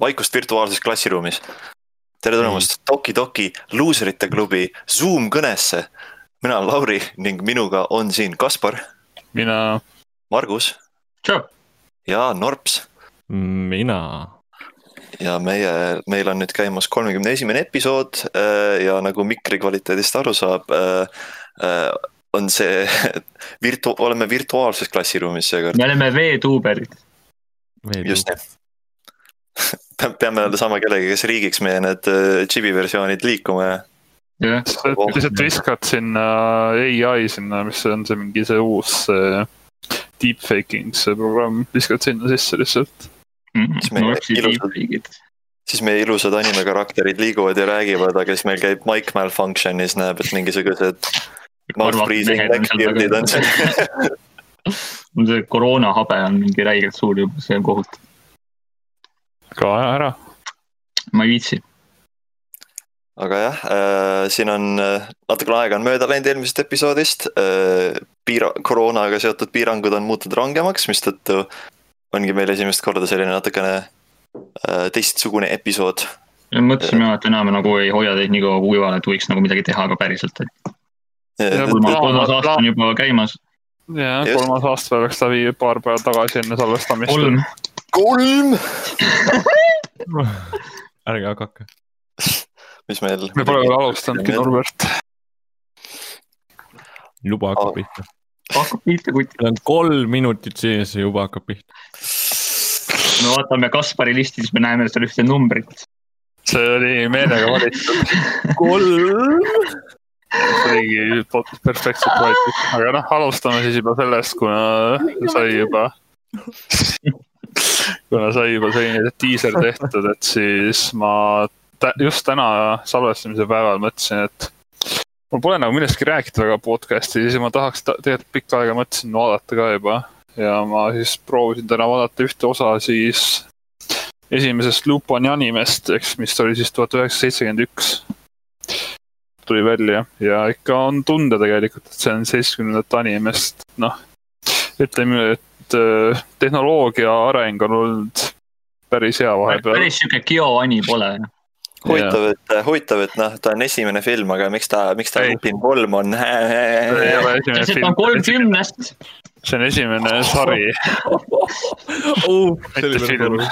vaikust virtuaalses klassiruumis. tere tulemast Toki Toki luuserite klubi Zoom kõnesse. mina olen Lauri ning minuga on siin Kaspar, mina, Margus ja Norps. mina. ja meie, meil on nüüd käimas kolmekümne esimene episood äh, ja nagu mikri kvaliteedist aru saab, on see virtu-, oleme virtuaalses klassiruumis seekord, me oleme veetuuberid. just nii. peame saama kellegi, kes riigiks meie need äh, chibi versioonid liikuma ja jah, lihtsalt viskad sinna ai sinna, mis on see mingi see uus see deepfaking see programm, viskad sinna sisse lihtsalt. Siis meie ilusad- siis meie ilusad animekarakterid liiguvad ja räägivad, aga siis meil käib mic malfunction'is, näeb, et mingisugused see koroonahabe on mingi räigelt suur juba, see on kohutav, ka aja ära. ma ei viitsi. aga jah äh,, siin on äh, natukene aega on mööda läinud eelmisest episoodist äh,. piira-, koroonaga seotud piirangud on muutunud rangemaks, mistõttu ongi meil esimest korda selline natukene äh, teistsugune episood. mõtlesime, et enam nagu ei hoia teid nii kaua kuival, et võiks nagu midagi teha ka päriselt, et kolmas, aasta on juba käimas. ja Just. kolmas aasta läks läbi paar päeva tagasi enne salvestamist. kolm, kolm, ärge hakake. mis meil. me pole veel alustanudki, Norbert. juba hakkab Aa. pihta. hakkab pihta kuti. meil on kolm minutit sees ja juba hakkab pihta. me vaatame Kaspari listi, siis me näeme seal ühte numbrit. see oli meelega valitud. kolm. pot- perfektselt valitud, aga noh, alustame siis juba sellest, kuna sai juba. Kuna sai juba selline diiser tehtud, et siis ma tä- just täna salvestamise päeval mõtlesin, et mul pole nagu millestki rääkida väga podcast'i, siis ma tahaks ta- tegelikult pikka aega mõtlesin vaadata ka juba ja ma siis proovisin täna vaadata ühte osa siis esimesest Luponi animest, eks, mis oli siis tuhat üheksasada seitsekümmend üks. tuli välja ja ikka on tunda tegelikult, et see on seitsmekümnendate animest, noh. ütleme, et äh, tehnoloogia areng on olnud päris hea vahepeal. päris sihuke geoani pole. huvitav, et, huvitav, et noh, ta on esimene film, aga miks ta, miks ta. Lupin kolm on? see on film, kolmkümnest. see on esimene sari, mitte film.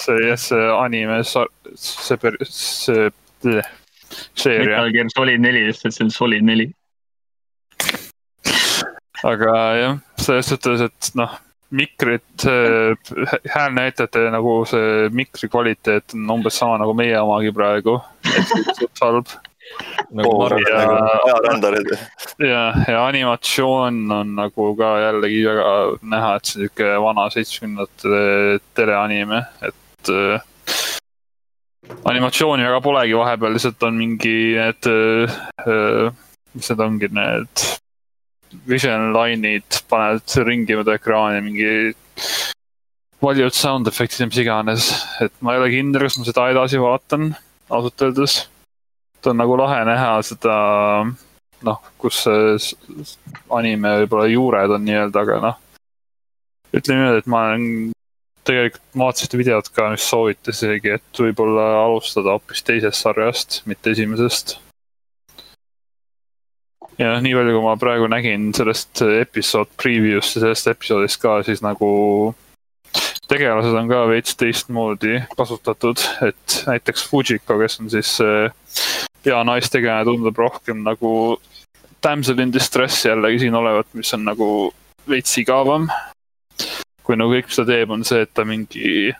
see jah, see anime, see, see, see seeria, Metal Gear Solid neli, sest et see on Solid neli. aga jah, selles suhtes, et noh, mikrid, häälnäitajate nagu see mikri kvaliteet on umbes sama nagu meie omagi praegu, siis suht halb. nagu Marvel ja- nagu ja, ja animatsioon on nagu ka jällegi väga näha, et see sihuke vana seitsmekümnendate teleanime, et äh, animatsiooni väga polegi vahepeal, lihtsalt on mingi need äh,, mis need ongi, need vision line'id, paned ringi mööda ekraani mingi valjud sound efektid ja mis iganes, et ma ei ole kindel, kas ma seda edasi vaatan, ausalt öeldes. ta on nagu lahe näha seda noh, kus see anime võib-olla juured on nii-öelda, aga noh. ütleme niimoodi, et ma olen, tegelikult ma vaatasin seda videot ka, mis soovitas isegi, et võib-olla alustada hoopis teisest sarjast, mitte esimesest. Ja nii palju, kui ma praegu nägin sellest episood preview'st ja sellest episoodist ka, siis nagu tegelased on ka veits teistmoodi kasutatud, et näiteks Fujiko, kes on siis see hea naistegelane, tundub rohkem nagu damsel in distress jällegi siin olevat, mis on nagu veits igavam. kui nagu kõik, mis ta teeb, on see, et ta mingi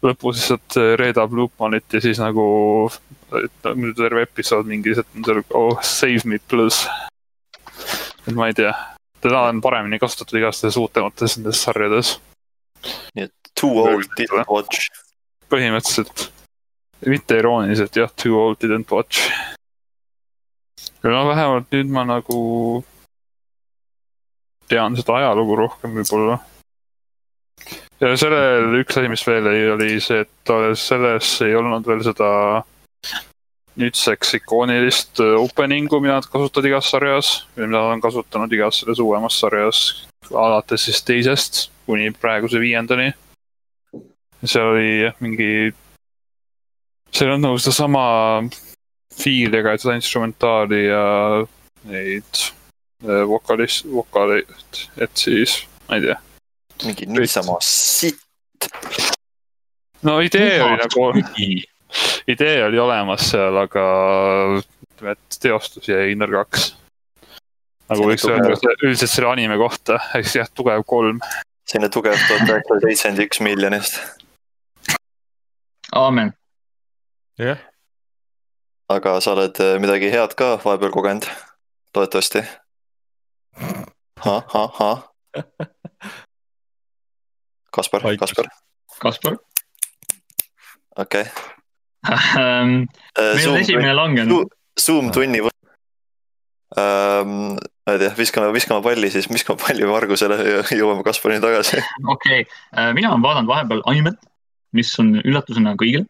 lõpus lihtsalt reedab Lupanit ja siis nagu et muidu terve episood mingi lihtsalt on seal oh save me please. et ma ei tea, teda on paremini kasutatud igastahes uutemates nendes sarjades Too old didn't watch. põhimõtteliselt, mitte irooniliselt jah, too old didn't watch. aga no vähemalt nüüd ma nagu tean seda ajalugu rohkem võib-olla. ja sellel üks asi, mis veel ei, oli see, et selles ei olnud veel seda nüüdseks ikoonilist opening'u, mida nad kasutavad igas sarjas või mida nad on kasutanud igas selles uuemas sarjas alates siis teisest kuni praeguse viiendani. seal oli jah, mingi seal on nagu sedasama fiiliga, et seda instrumentaali ja neid äh, vokalist, vokaleid, et siis, ma ei tea. mingi niisama sitt. no idee oli nagu, idee oli olemas seal, aga ütleme, et teostus jäi nõrgaks. nagu võiks on öelda tugev. üldiselt selle anime kohta, ehk siis jah, tugev kolm. selline tugev tuhat üheksasada seitsekümmend üks miljonist. aamen. jah, aga sa oled äh, midagi head ka vahepeal kogenud, loodetavasti. ahah, Kaspar, Vaikus. Kaspar, Kaspar. okei meil on esimene langenud. Zoom tunni võ- ähm,. ma ei tea, viskame, viskame palli siis, viskame palli Margusele ja jõuame Kasparini tagasi. okei okay., mina olen vaadanud vahepeal animet, mis on üllatusena kõigile.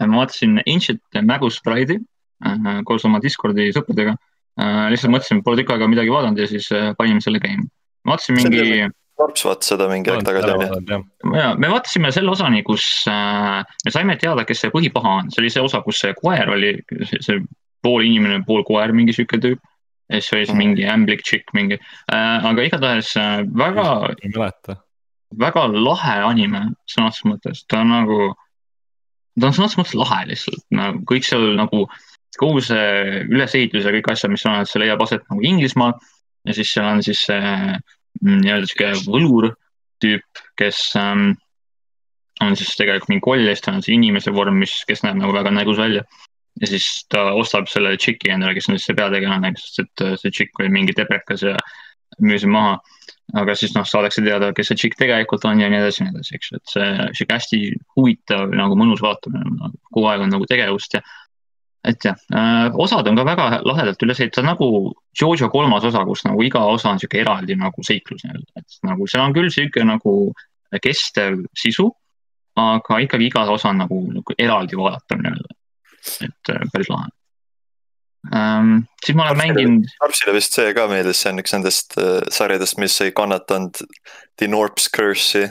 ma vaatasin Ancient Magus Pride'i äh, koos oma Discordi sõpradega. lihtsalt mõtlesin, pole tükk aega midagi vaadanud ja siis äh, panime selle käima. vaatasin mingi, Korps vaatas seda mingi aeg tagasi onju. ja me vaatasime selle osani, kus äh, me saime teada, kes see põhipaha on, see oli see osa, kus see koer oli, see, see pool inimene, pool koer, mingi sihuke tüüp. ja siis oli see mingi ämblik tšikk mingi äh,, aga igatahes äh, väga ei mäleta. väga lahe anime sõna otseses mõttes, ta on nagu, ta on sõna otseses mõttes lahe lihtsalt nagu kõik seal nagu, kogu see ülesehitus ja kõik asjad, mis on, see leiab aset nagu Inglismaal ja siis seal on siis see nii-öelda sihuke võlur tüüp, kes ähm, on siis tegelikult mingi koll ja siis tal on see inimese vorm, mis, kes näeb nagu väga nägus välja. ja siis ta ostab selle tšiki endale, kes on siis see peategelane, sest et äh, see tšikk oli mingi teprekas ja müüs maha aga siis noh, saadakse teada, kes see tšikk tegelikult on ja nii edasi ja nii edasi, eks ju, et see sihuke hästi huvitav nagu mõnus vaatamine, kogu aeg on nagu tegevust ja. Et jah äh,, osad on ka väga lahedalt üles ehitatud, nagu Jojo kolmas osa, kus nagu iga osa on sihuke eraldi nagu seiklus nii-öelda, et nagu seal on küll sihuke nagu kestev sisu. aga ikkagi iga osa on nagu, nagu eraldi vaadatav nii-öelda, et äh, päris lahe ähm,. siis ma olen mänginud Karpsile vist see ka meeldis, see on üks nendest äh, sarjadest, mis ei kannatanud The Norps Curse'i.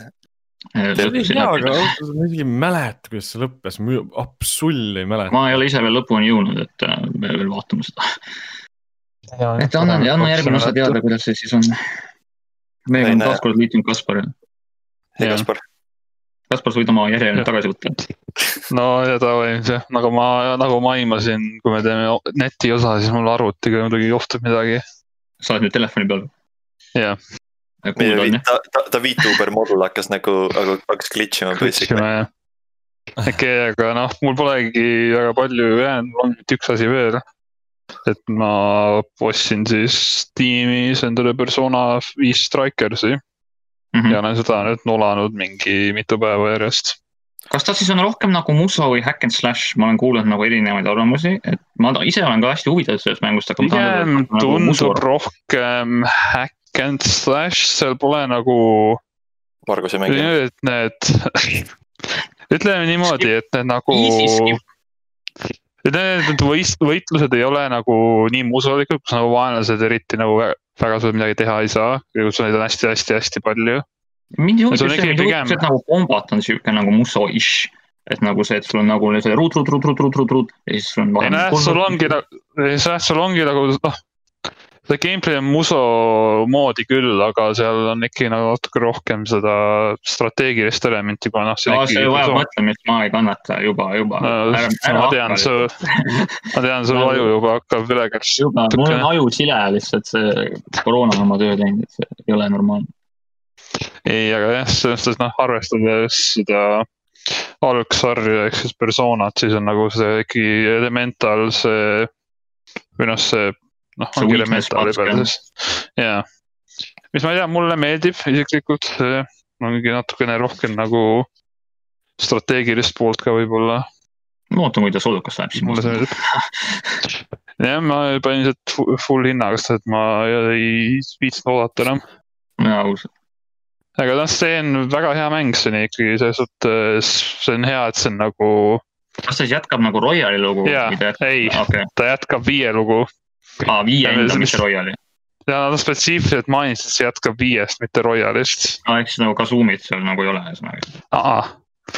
Äh, see oli hea, aga ausalt öeldes ma isegi ei mäleta, kuidas see lõppes, absoluutselt ei mäleta. ma ei ole ise veel lõpuni jõudnud, et äh, me veel vaatame seda. et anna, anna järgmine osa teada, kuidas see siis on. meiega Ei on näe. taaskord liitunud Kaspar. hei. Kaspar, Kaspar, sa võid oma järje nüüd tagasi võtta. no ja davai, nagu ma, nagu ma aimasin, kui me teeme netiosa, siis mul arvutiga muidugi juhtub midagi. sa oled nüüd telefoni peal. Jah. ta, ta, ta VTuber modul hakkas nagu, aga hakkas glitch ima basically. okei, aga noh, mul polegi väga palju jäänud, mul on nüüd üks asi veel. et ma ostsin siis tiimis endale persona viis Strikersi Mhm. ja olen seda nüüd nolanud mingi mitu päeva järjest. kas ta siis on rohkem nagu muso või hack and slash, ma olen kuulnud nagu erinevaid arvamusi, et ma ise olen ka hästi huvitatud sellest mängust, aga. pigem nagu tundub rohkem hack and slash, seal pole nagu Margus ei mängi. et need, ütleme niimoodi, et need nagu et need need võist-, võitlused ei ole nagu nii musulikud, kus nagu vaenlased eriti nagu väga, väga suurt midagi teha ei saa, kus neid on hästi-hästi-hästi palju. mind ei See mind huvitab see, et nagu kombat on sihuke nagu muso-ish. et nagu see, et sul on nagu see ruut, ruut, ruut, ruut, ruut, ruut, ruut ja siis sul on. ei noh, sul ongi, jah, sul ongi nagu noh, see gameplay on muso moodi küll, aga seal on ikkagi nagu natuke rohkem seda strateegilist elementi, kuna noh, aa, see vajab mõtlemist, ma ei kannata juba, juba. ma tean, su, ma tean, sul aju juba hakkab vilegaks. juba, mul on aju sile lihtsalt, see koroona on oma töö teinud, et see ei ole normaalne. ei, aga jah, selles mõttes noh, arvestades seda algsarja ehk siis personat, siis on nagu see ikkagi elemental see või noh, see noh, See elemental patch, juba siis, jaa. mis ma ei tea, mulle meeldib isiklikult, ongi natukene rohkem nagu strateegilist poolt ka võib-olla, ma ootan, kuidas olukas läheb, siis mulle see meeldib. jah, ma panin sealt fu- full hinnaga, sest et ma ei viitsinud oodata enam. jaa, ausalt. aga noh, see on väga hea mäng, see on ikkagi selles suhtes, see on hea, et see on nagu, kas ta siis jätkab nagu Royali lugu? Jaa, ei. okei, ta jätkab viie lugu. Aa viie Ja enda, mis- mitte Royali. ja nad spetsiifiliselt mainisid, et see jätkab viiest, mitte Royalist. aa, ehk siis nagu Kazumit seal nagu ei ole, ühesõnaga. aa,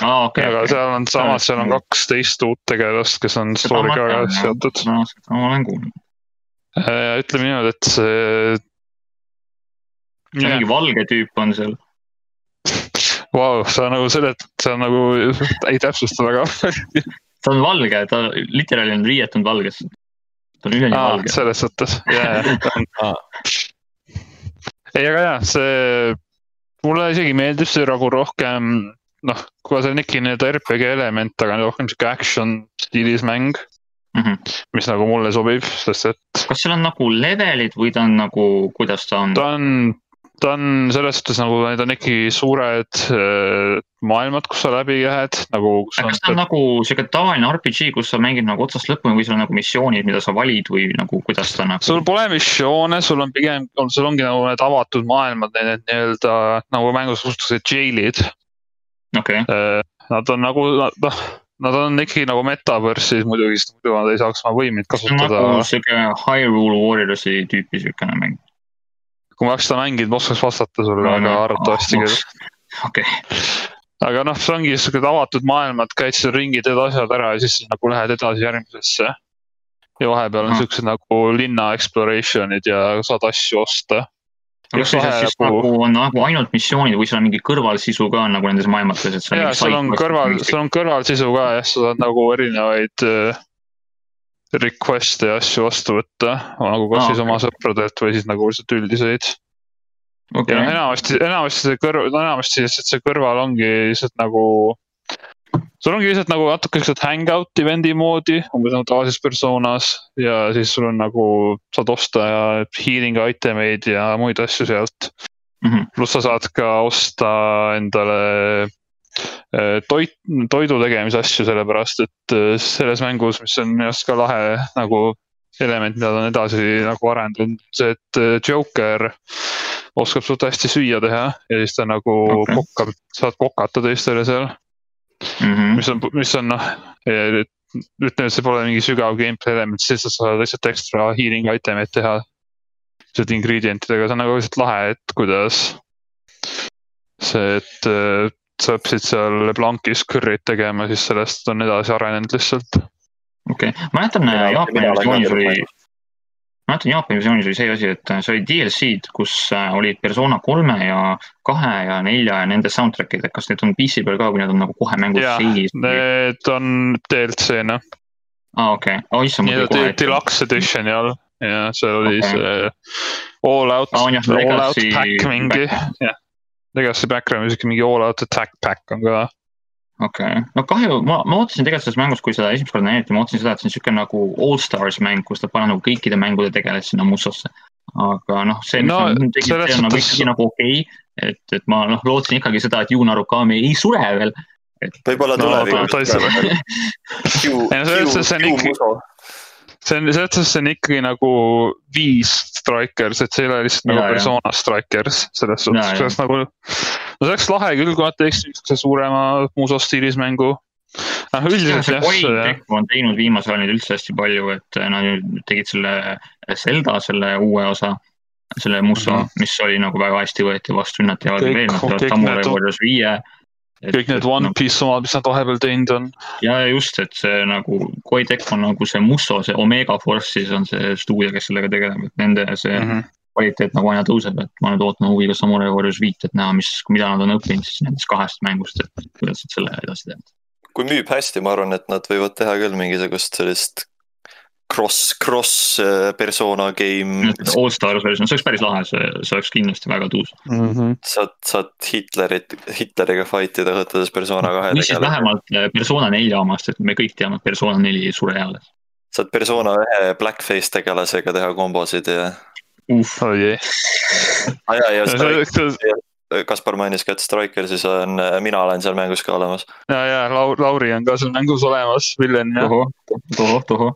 aa, okei. aga seal on samas, seal on kaksteist uut tegelast, kes on story'ga väga seotud. ma olen kuulnud. ütleme niimoodi, et see. mingi valge tüüp on seal. Vau, sa nagu seletad, sa nagu ei täpsusta väga. ta on valge, ta literaali on riietunud valgesse. Ta on üleni valge. selles suhtes, jaa, jaa. ei, aga jaa, see, mulle isegi meeldib see nagu rohkem, noh, kuna see on ikka nii-öelda RPG element, aga rohkem sihuke action stiilis mäng, Mhm. mis nagu mulle sobib, sest et kas seal on nagu levelid või ta on nagu, kuidas ta on? ta on, ta on selles suhtes nagu need on ikkagi suured äh, maailmad, kus sa läbi lähed nagu. kas ta on nagu sihuke tavaline RPG, kus sa mängid nagu otsast lõpuni või sul on nagu missioonid, mida sa valid või nagu kuidas ta nagu? sul pole missioone, sul on pigem, sul ongi nagu need avatud maailmad, need nii-öelda nagu mängus kutsutakse jail'id. okei, Nad on nagu noh, nad on ikkagi nagu metaverse'is muidugi, sest muidu nad ei saaks oma võimeid kasutada nagu. sihuke Hyrule Warriorsi tüüpi siukene mäng. Kui ma oleks seda mänginud, ma oskaks vastata sulle, aga arvatavasti küll. okei, aga noh, see ongi siuksed avatud maailmad, käid seal ringi, teed asjad ära ja siis nagu lähed edasi järgmisesse. ja vahepeal on Ah. siuksed nagu linna exploration'id ja saad asju osta. kas see siis nagu- nagu on nagu ainult missioonid või seal on mingi kõrvalsisu ka nagu nendes maailmates, et sa ja seal on kõrval, seal on kõrvalsisu ka jah, sa saad nagu erinevaid äh, request'e ja asju vastu võtta, nagu kas siis oma okei. sõpradelt või siis nagu lihtsalt üldiseid. ja okei noh, enamasti, enamasti see kõrv, no enamasti lihtsalt see kõrval ongi lihtsalt nagu. sul ongi lihtsalt nagu natuke siukest hangout event'i moodi, umbes nagu tavalises persoonas ja siis sul on nagu, saad osta ja healing item eid ja muid asju sealt Mhm. pluss sa saad ka osta endale toit, toidu tegemise asju, sellepärast et eh, selles mängus, mis on minu arust ka lahe nagu element, mida ta on edasi nagu arendanud, see, et eh, Joker oskab suht hästi süüa teha ja siis ta nagu okay. kokkab, saad kokata teistele seal, Mhm. mis on, mis on noh, ütleme, et see pole mingi sügav gameplay element, siis sa saad lihtsalt ekstra healing item'eid teha. lihtsalt ingredientidega, see on nagu lihtsalt lahe, et kuidas see, et äh, sa õppisid seal Blanc'is curry't tegema, siis sellest on edasi arenenud lihtsalt. okei, mäletan Mina- Jaapani mina olen ka versioonis oli teinud., mäletan Jaapani versioonis oli see asi, et äh, see oli DLC-d, kus äh, olid persona kolme ja kahe ja nelja ja nende soundtrack'id, et kas need on PC peal ka või need on nagu kohe mängus sees? Need on DLC-na, aa, okei, oi issand, ette. deluxe edition'i all ja seal oli Okei. see all out, jah, all out pack mingi, jah. Legacy background music, mingi all out attack pack on ka. okei okay., no kahju, ma, ma ootasin tegelikult selles mängus, kui seda esimest korda näidati, ma ootasin seda, et see on siuke nagu All Stars mäng, kus ta paneb nagu kõikide mängude tegelasi sinna mussosse. aga noh, see, mis No, no, tegid, selles see on nagu suhtes- ikkagi nagu okei okay., et, et ma noh, lootsin ikkagi seda, et Yuuna Rukami ei sure veel. võib-olla No, tulevikus ei no selles suhtes see on ikka-. See on, selles suhtes see on ikkagi nagu viis strikers, et see ei ole lihtsalt nagu Ja, ja. persona strikers selles suhtes, see oleks nagu. no see oleks lahe küll, kui nad teeksid niisuguse suurema muso stiilis mängu. noh, üldiselt jah, Koei see Tech on teinud viimasel ajal nüüd üldse hästi palju, et nad ju tegid selle Zelda, selle uue osa, selle Musso mm. -hmm. mis oli nagu väga hästi võeti vastu, nad teevad veel, nad teevad kõik Samurai Warriors viie. Kõik need One Piece omad, mis nad vahepeal teinud on. ja ja just, et see nagu Koei Tech on nagu see Musso, see Omega Force siis on see stuudio, kes sellega tegeleb, et nende see mm. -hmm. kvaliteet nagu aina tõuseb, et ma nüüd ootan huviga Samurai Warriors viit, et näha, mis, mida nad on õppinud siis nendest kahest mängust, et kuidas nad selle edasi teevad. kui müüb hästi, ma arvan, et nad võivad teha küll mingisugust sellist cross, cross äh, persona game. All Stars versioon, see oleks päris lahe, see, see oleks kindlasti väga tuus. saad, saad Hitlerit, Hitleriga fight ida, võtades persona kahe või siis tegelase. vähemalt äh, persona nelja omast, et me kõik teame, et persona neli ei sure alles. saad persona ühe blackface tegelasega teha kombosid ja. uh, oi ei. ja, ja ja Strike, Kaspar mainis ka, et Striker siis on, mina olen seal mängus ka olemas. ja Lau-, Lauri on ka seal mängus olemas, Villen ja tohoh, tohoh, tohoh.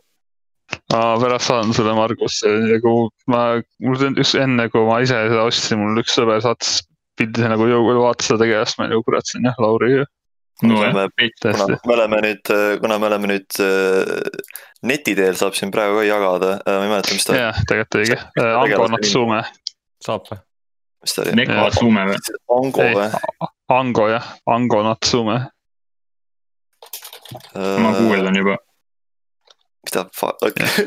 Ma pärast saadan sulle Margus, nagu ma, mul üks enne, kui ma ise seda ostsin, mul üks sõber saatis pildi nagu jõu, vaata seda tegelast, ma olin kurat, see on jah Lauri, nojah, me, tõesti kuna. me oleme nüüd, kuna me oleme nüüd äh, neti teel, saab siin praegu ka jagada, ma ei mäleta, mis ta, jah, tegelikult õige, Ango Natsume, saab või? mis ta oli. Neko Atsume või? Ango või? Ango jah, Ango Natsume. ma guugeldan juba. mida, okei,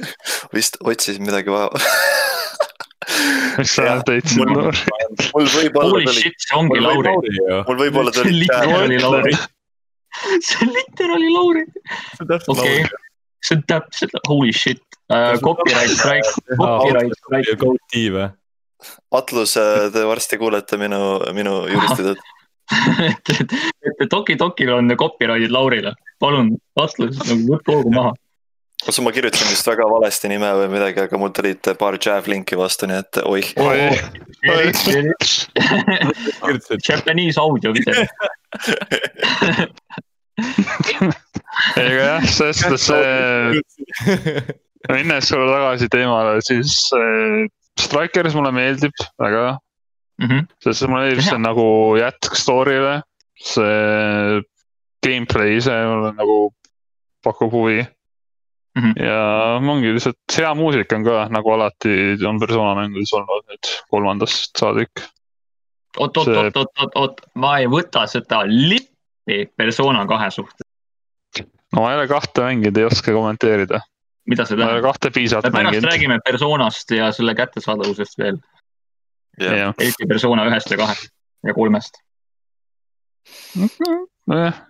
vist otsisin midagi vaja. mis sa teitsid mul- noori? mul võib-olla Holy tuli, shit, see ongi Lauri. mul võib-olla see on tuli literaali Lauri. see on literaali Lauri. okei, see on täpselt, holy shit uh,, copyright strike, copyright strike. Goatee või? Atlus, te varsti kuulete minu, minu juristitööd. et, et, et Toki Tokil on copyright'id Laurile, palun, Atlus, nagu võtke hoogu maha. Kus ma kirjutasin vist väga valesti nime või midagi, aga mul tulid paar Jav linki vastu, nii et oih. Japanese audio video. ega jah, selles suhtes see, minnes sulle tagasi teemale, siis äh, Strikers mulle meeldib väga, Mhm. sest mulle meeldib see nagu jätk story'le. see gameplay ise mulle nagu pakub huvi Mhm. ja ongi lihtsalt hea muusika on ka nagu alati on persona mängudes olnud nüüd kolmandast saadik. oot, oot, See- oot, oot, oot, oot, ma ei võta seda lippi persona kahe suhtes, no ma ei ole kahte mänginud, ei oska kommenteerida, mida see ma ei ole tähendab? kahte me piisavalt pärast mänginud. räägime personast ja selle kättesaadavusest veel, jah, eriti persona ühest ja kahest ja kolmest. nojah,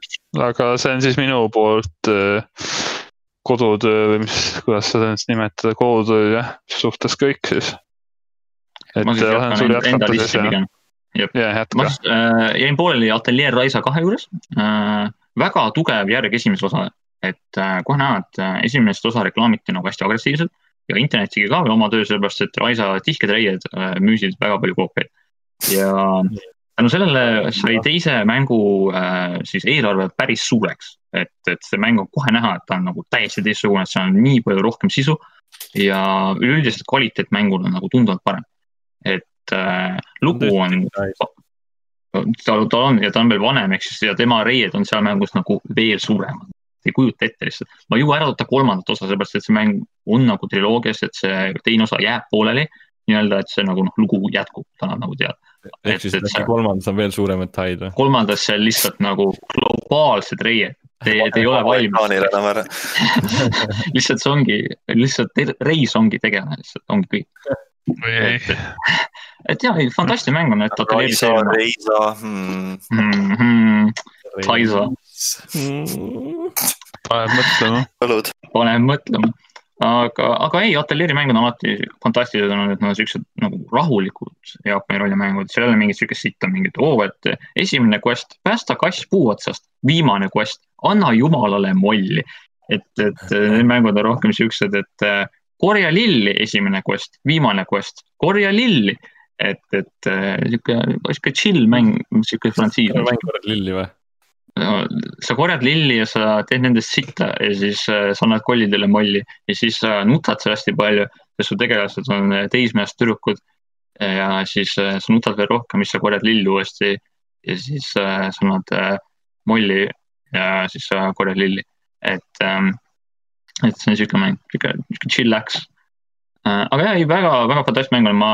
aga see on siis minu poolt äh, kodutöö või mis, kuidas seda nüüd nimetada, kodutöö jah, suhtes kõik siis. et ma lasen sul jätkan enda jätkata siis ja, pigem. ja ma jätka. siis äh, jäin pooleli Atelier Raisa kahe juures äh,. väga tugev järg esimesele osale, et äh, kohe näha, et äh, esimest osa reklaamiti nagu hästi agressiivselt ja internet tegi ka veel oma töö, sellepärast et Raisa tihked reied äh, müüsid väga palju koopiaid. ja tänu sellele sai teise mängu äh, siis eelarve päris suureks, et, et see mäng on kohe näha, et ta on nagu täiesti teistsugune, seal on nii palju rohkem sisu ja üleüldiselt kvaliteet mängul on nagu tunduvalt parem. et äh, lugu on tal, tal on ja ta on veel vanem, ehk siis ja tema reied on seal mängus nagu veel suuremad. ei kujuta ette lihtsalt, ma ei jõua ära võtta kolmandat osa, sellepärast et see mäng on nagu triloogias, et see teine osa jääb pooleli. nii-öelda, et see nagu noh, lugu jätkub, ta annab nagu teada. ehk siis Et- et kolmandas on veel suuremad taid või? kolmandas seal lihtsalt nagu globaalsed reied. Te, te ei ole valmis, lihtsalt see ongi, lihtsalt reis ongi tegelane lihtsalt, ongi kõik. ei, et jah, fantastiline mäng on, et Atelier Raisa, seeria Reisa hmm., mm. -hmm. Taisa, paneb mõtlema. paneb mõtlema. aga, aga ei, Atelieri mängud on alati fantastilised olnud, et nad on siuksed nagu rahulikud Jaapani rollimängud, seal ei ole mingit siukest sitta, mingit oo, et esimene quest, päästa kass puu otsast, viimane quest, anna jumalale molli. et, et need mängud on rohkem siuksed, et äh, korja lilli, esimene quest, viimane quest, korja lilli. et, et äh, sihuke, sihuke chill mäng, sihuke frantsiis. mängivad lilli või? Sa korjad lilli ja sa teed nendest sitta ja siis äh, sa annad kollidele molli ja siis sa nutad seal hästi palju, sest su tegelased on äh, teismeeast tüdrukud. ja siis äh, sa nutad veel rohkem, siis sa korjad lilli uuesti ja siis sa annad molli ja siis sa korjad lilli. et ähm,, et see on siuke mäng, siuke, siuke chillax. aga jah, ei väga, väga fantastiline mäng on, ma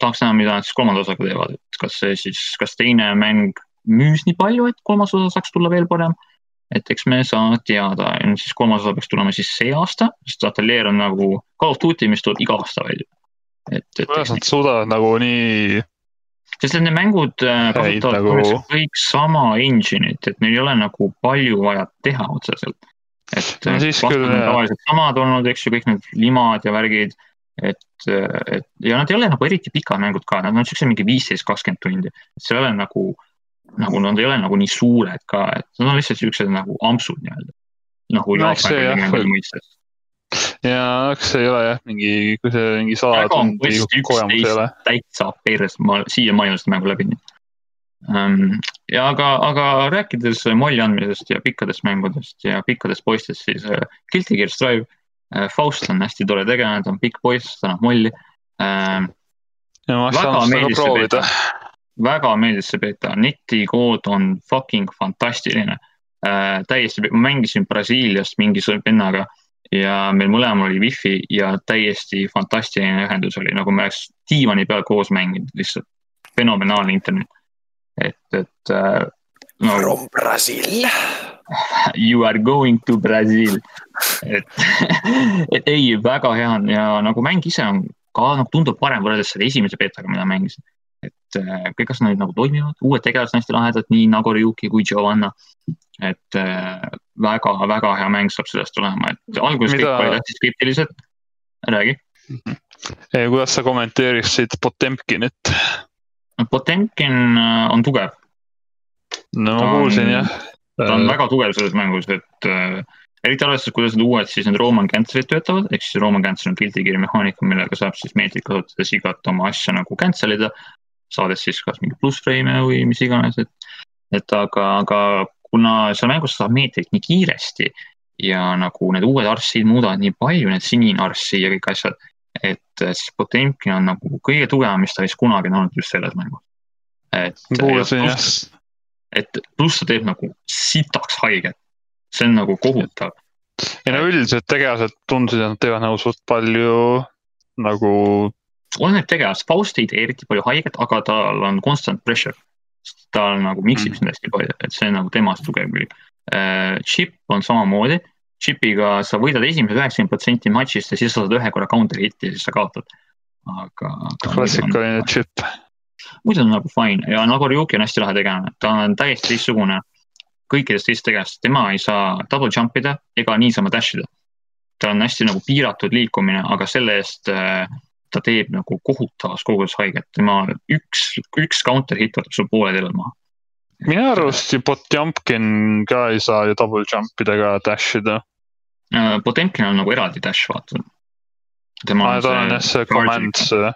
tahaks näha, mida nad siis kolmanda osaga teevad, et kas see siis, kas teine mäng müüs nii palju, et kolmas osa saaks tulla veel parem. et eks me saa teada, siis kolmas osa peaks tulema siis see aasta, sest Atelier on nagu Call of Duty, mis tuleb iga aasta välja. et, et kuidas nad suudavad nagu nii, sest need mängud äh, kasutavad nagu- kõik sama engine'it, et neil ei ole nagu palju vaja teha otseselt. et No äh, küll, tavaliselt samad olnud, eks ju, kõik need limad ja värgid. et, et ja nad ei ole nagu eriti pikad mängud ka, nad on siukse mingi viisteist, kakskümmend tundi, et see ei ole nagu, nagu nad ei ole nagu nii suured ka, et nad on lihtsalt siuksed nagu ampsud nii-öelda. nagu No Jaapani mõistes. ja eks see ei ole jah, mingi, kui see mingi sada tundi kogemus ei ole. täitsa pers, ma siiamaani olen seda mängu läbinud um,. ja aga, aga rääkides molli andmisest ja pikkadest mängudest ja pikkadest poistest, siis uh, Guilty Gear Strive uh,, Faust on hästi tore tegelane, ta on pikk poiss, ta annab molli um,. ja ma saan seda proovida. Väga meeldis see beeta, netikood on fucking fantastiline äh,. täiesti, ma mängisin Brasiiliast mingi vennaga ja meil mõlemal oli wifi ja täiesti fantastiline ühendus oli, nagu me oleks diivani peal koos mänginud, lihtsalt fenomenaalne internet. et, et äh, no From Brasil. You are going to Brazil. et, et ei, väga hea on ja nagu mäng ise on ka nagu tundub parem võrreldes selle esimese beetaga, mida mängisin. Äh, kõik asjad nagu toimivad, uued tegelased on hästi lahedad, nii Nagoriyuki kui Giovanna. et väga-väga hea mäng saab sellest olema, et alguses Mida- kõik olid hästi skeptilised. räägi. kuidas sa kommenteeriksid Potemkinit? Potemkin äh, on tugev, no ma on- kuulsin jah. ta on väga tugev selles mängus, et äh, eriti arvestades, kuidas need uued siis need Roman cancel'id töötavad, ehk siis Roman cancel on gear'i mehaanika, millega saab siis meetrit kasutades igat oma asja nagu cancel ida. Saades siis kas mingi plussframe'e või mis iganes, et, et aga, aga kuna seal mängus saab meetrit nii kiiresti ja nagu need uued arssid muudavad nii palju, need sinine arssi ja kõik asjad, et siis Potemkin on nagu kõige tugevam, mis ta vist kunagi on olnud just selles mängus. et. et pluss ta teeb nagu sitaks haiget. see on nagu kohutav. ei no üldiselt tegelased tundusid, et nad teevad nagu suht palju nagu oleneb tegelast, Faust ei tee eriti palju haiget, aga tal on constant pressure. ta nagu miksib sind hästi palju, et see on nagu temast tugev külg. Chip on samamoodi, Chipiga sa võidad esimesed üheksakümmend protsenti matšist ja siis sa saad ühe korra counter hit'i ja siis sa kaotad. aga. klassikaline chip. muidu on nagu fine ja Nagoriyuki on hästi lahe tegelane, ta on täiesti teistsugune kõikidest teistest tegelastest, tema ei saa double jump ida ega niisama dash ida. tal on hästi nagu piiratud liikumine, aga selle eest äh, ta teeb nagu kohutavas koguses haiget, tema üks, üks counter hit võtab sul poole teele maha. minu arust ju Potjomkin ka ei saa ju double jump ida ega dash ida. Äh, Potemkin on nagu eraldi dash, vaata. tema on jah see command see.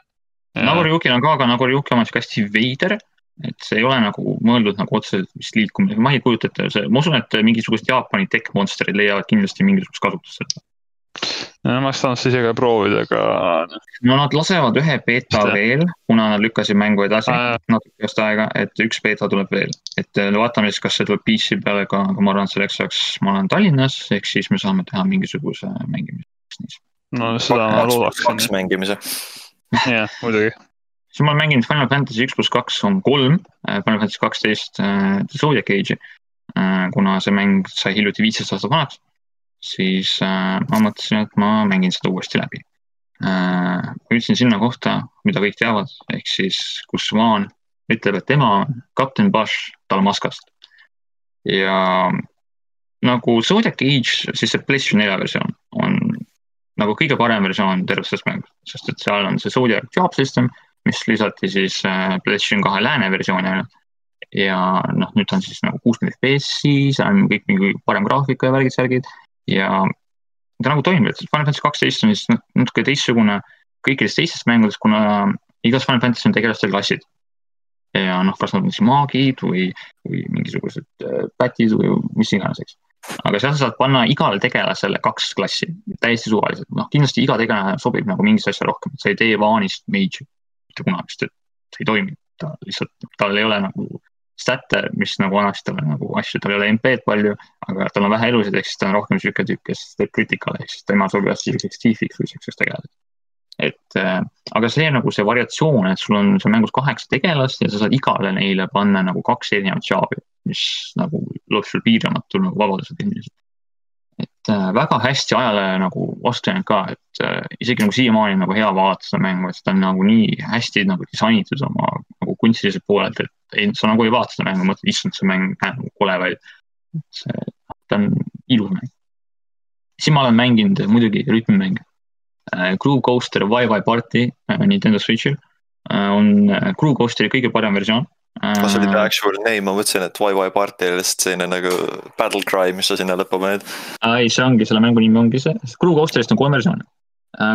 Nagoriyukil on ka, aga Nagoriyuki oma on sihuke hästi veider, et see ei ole nagu mõeldud nagu otseselt vist liikumine, ma ei kujuta ette, see, ma usun, et mingisugused Jaapani tech monster'id leiavad kindlasti mingisugust kasutust sellele. Ma ei saanud ise ka proovida, aga no nad lasevad ühe beeta jah. veel, kuna nad lükkasid mängu edasi jah. natukest aega, et üks beeta tuleb veel. et äh, vaatame siis, kas see tuleb PC peale ka, aga ma arvan, et selleks ajaks ma olen Tallinnas, ehk siis me saame teha mingisuguse mängimise. no seda ma kaks loodaksin, mängimise. jah muidugi. siis ma olen mänginud Final Fantasy üks pluss kaks on kolm, Final Fantasy kaksteist äh, Zodiac Age'i. kuna see mäng sai hiljuti viisteist aastat vanaks, siis äh, ma mõtlesin, et ma mängin seda uuesti läbi. ma jõudsin sinna kohta, mida kõik teavad, ehk siis kus Vaan ütleb, et tema on kapten Bash Dalmaskast. ja nagu Zodiac Age, siis see PlayStation nelja versioon on nagu kõige parem versioon tervest sellest mängust, sest et seal on see Zodiac job system, mis lisati siis äh, PlayStation kahe lääne versiooni ainult. ja noh, nüüd on siis nagu kuuskümmend FPS-i, seal on kõik mingi parem graafika ja värgid-särgid ja ta nagu toimib, et Final Fantasy kaksteist on siis nat- natuke teistsugune kõikidest teistest mängudest, kuna igas Final Fantasy on tegelastel klassid. ja noh, kas nad on siis maagid või, või mingisugused äh, pätid või mis iganes, eks. aga seal sa saad panna igale tegelasele kaks klassi, täiesti suvaliselt, noh kindlasti iga tegelane sobib nagu mingisse asja rohkem, sa ei tee vaanist mage'i mitte kunagi, sest et see ei toimi, ta lihtsalt, tal ei ole nagu stat'e, mis nagu annaksid talle nagu asju, tal ei ole MP-d palju, aga tal on vähe elusid, ehk siis ta on rohkem sihuke tüüp, kes teeb critical ehk siis tema sobib hästi siukseks thief'iks või siukseks tegelaseks. et äh, aga see nagu see variatsioon, et sul on seal mängus kaheksa tegelast ja sa saad igale neile panna nagu kaks erinevat job'i, mis nagu loob sul piiramatu nagu vabaduse tehniliselt. et äh, väga hästi ajale nagu vastu jäänud ka, et äh, isegi nagu siiamaani on nagu hea vaadata seda mängu, et ta on nagu nii hästi nagu disainitud oma nagu kunstiliselt poolelt, et ei, sa nagu ei vaata seda mängu, mõtled, issand, see mäng näeb nagu kole välja. see, ta on ilus mäng. siis ma olen mänginud muidugi rütmimänge. Groove Coaster Wi-Fi Party äh, Nintendo Switch'il äh, on äh, Groove Coasteri kõige parem versioon. kas oli the actual name, ma mõtlesin, et Wai-Wai party oli lihtsalt selline nagu battle cry, mis sa sinna lõppu paned. ei, see ongi, selle mängu nimi ongi see, Groove Coasterist on kolm versiooni.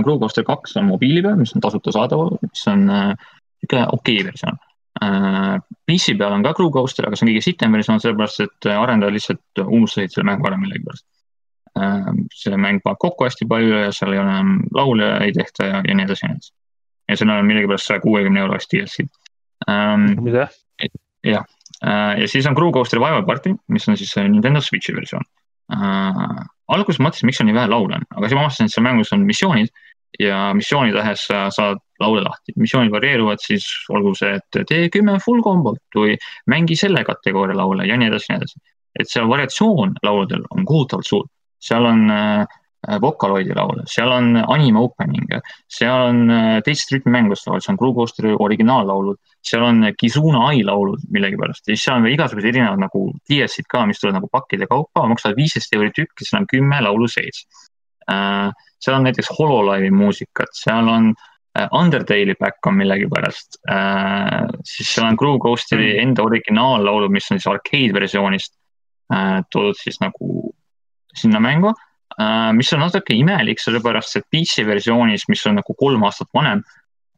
Groove Coaster kaks on mobiili peal, mis on tasuta saadaval, mis on äh, niisugune okei okay versioon. PC peal on ka Groove Coaster, aga see on kõige sitem versioon, sellepärast et arendajad lihtsalt unustasid selle mängu ära millegipärast. see mäng paneb kokku hästi palju ja seal ei ole enam laule ei tehta ja, ja nii edasi ja nii edasi. ja seal on millegipärast saja kuuekümne euro eest DLC-d. mida? ja siis on Groove Coaster Wi-Fi Party, mis on siis Nintendo Switch'i versioon äh,. alguses mõtlesin, miks seal nii vähe laule on, aga siis ma avastasin, et seal mängus on missioonid ja missiooni tahes sa saad laule lahti. missioonid varieeruvad siis, olgu see, et tee kümme full kombot või mängi selle kategooria laule ja nii edasi, nii edasi. et seal variatsioon lauludel on kohutavalt suur. seal on äh, Vocaloidi laule, seal on anime opening'e, seal on äh, teisest rütmimängust laulud, seal on Groove Coasteri originaallaulud, seal on Kizuna Ai laulud millegipärast ja siis seal on veel igasugused erinevad nagu DLC-d ka, mis tulevad nagu pakkide kaupa, maksavad viisteist euri tükk ja seal on kümme laulu sees. Äh, seal on näiteks Hololive'i muusikat, seal on äh, Undertale'i back on millegipärast, siis seal on Groove Coasteri enda originaallaulud, mis on siis arcade versioonist toodud siis nagu sinna mängu Äh, mis on natuke imelik, sellepärast et PC versioonis, mis on nagu kolm aastat vanem,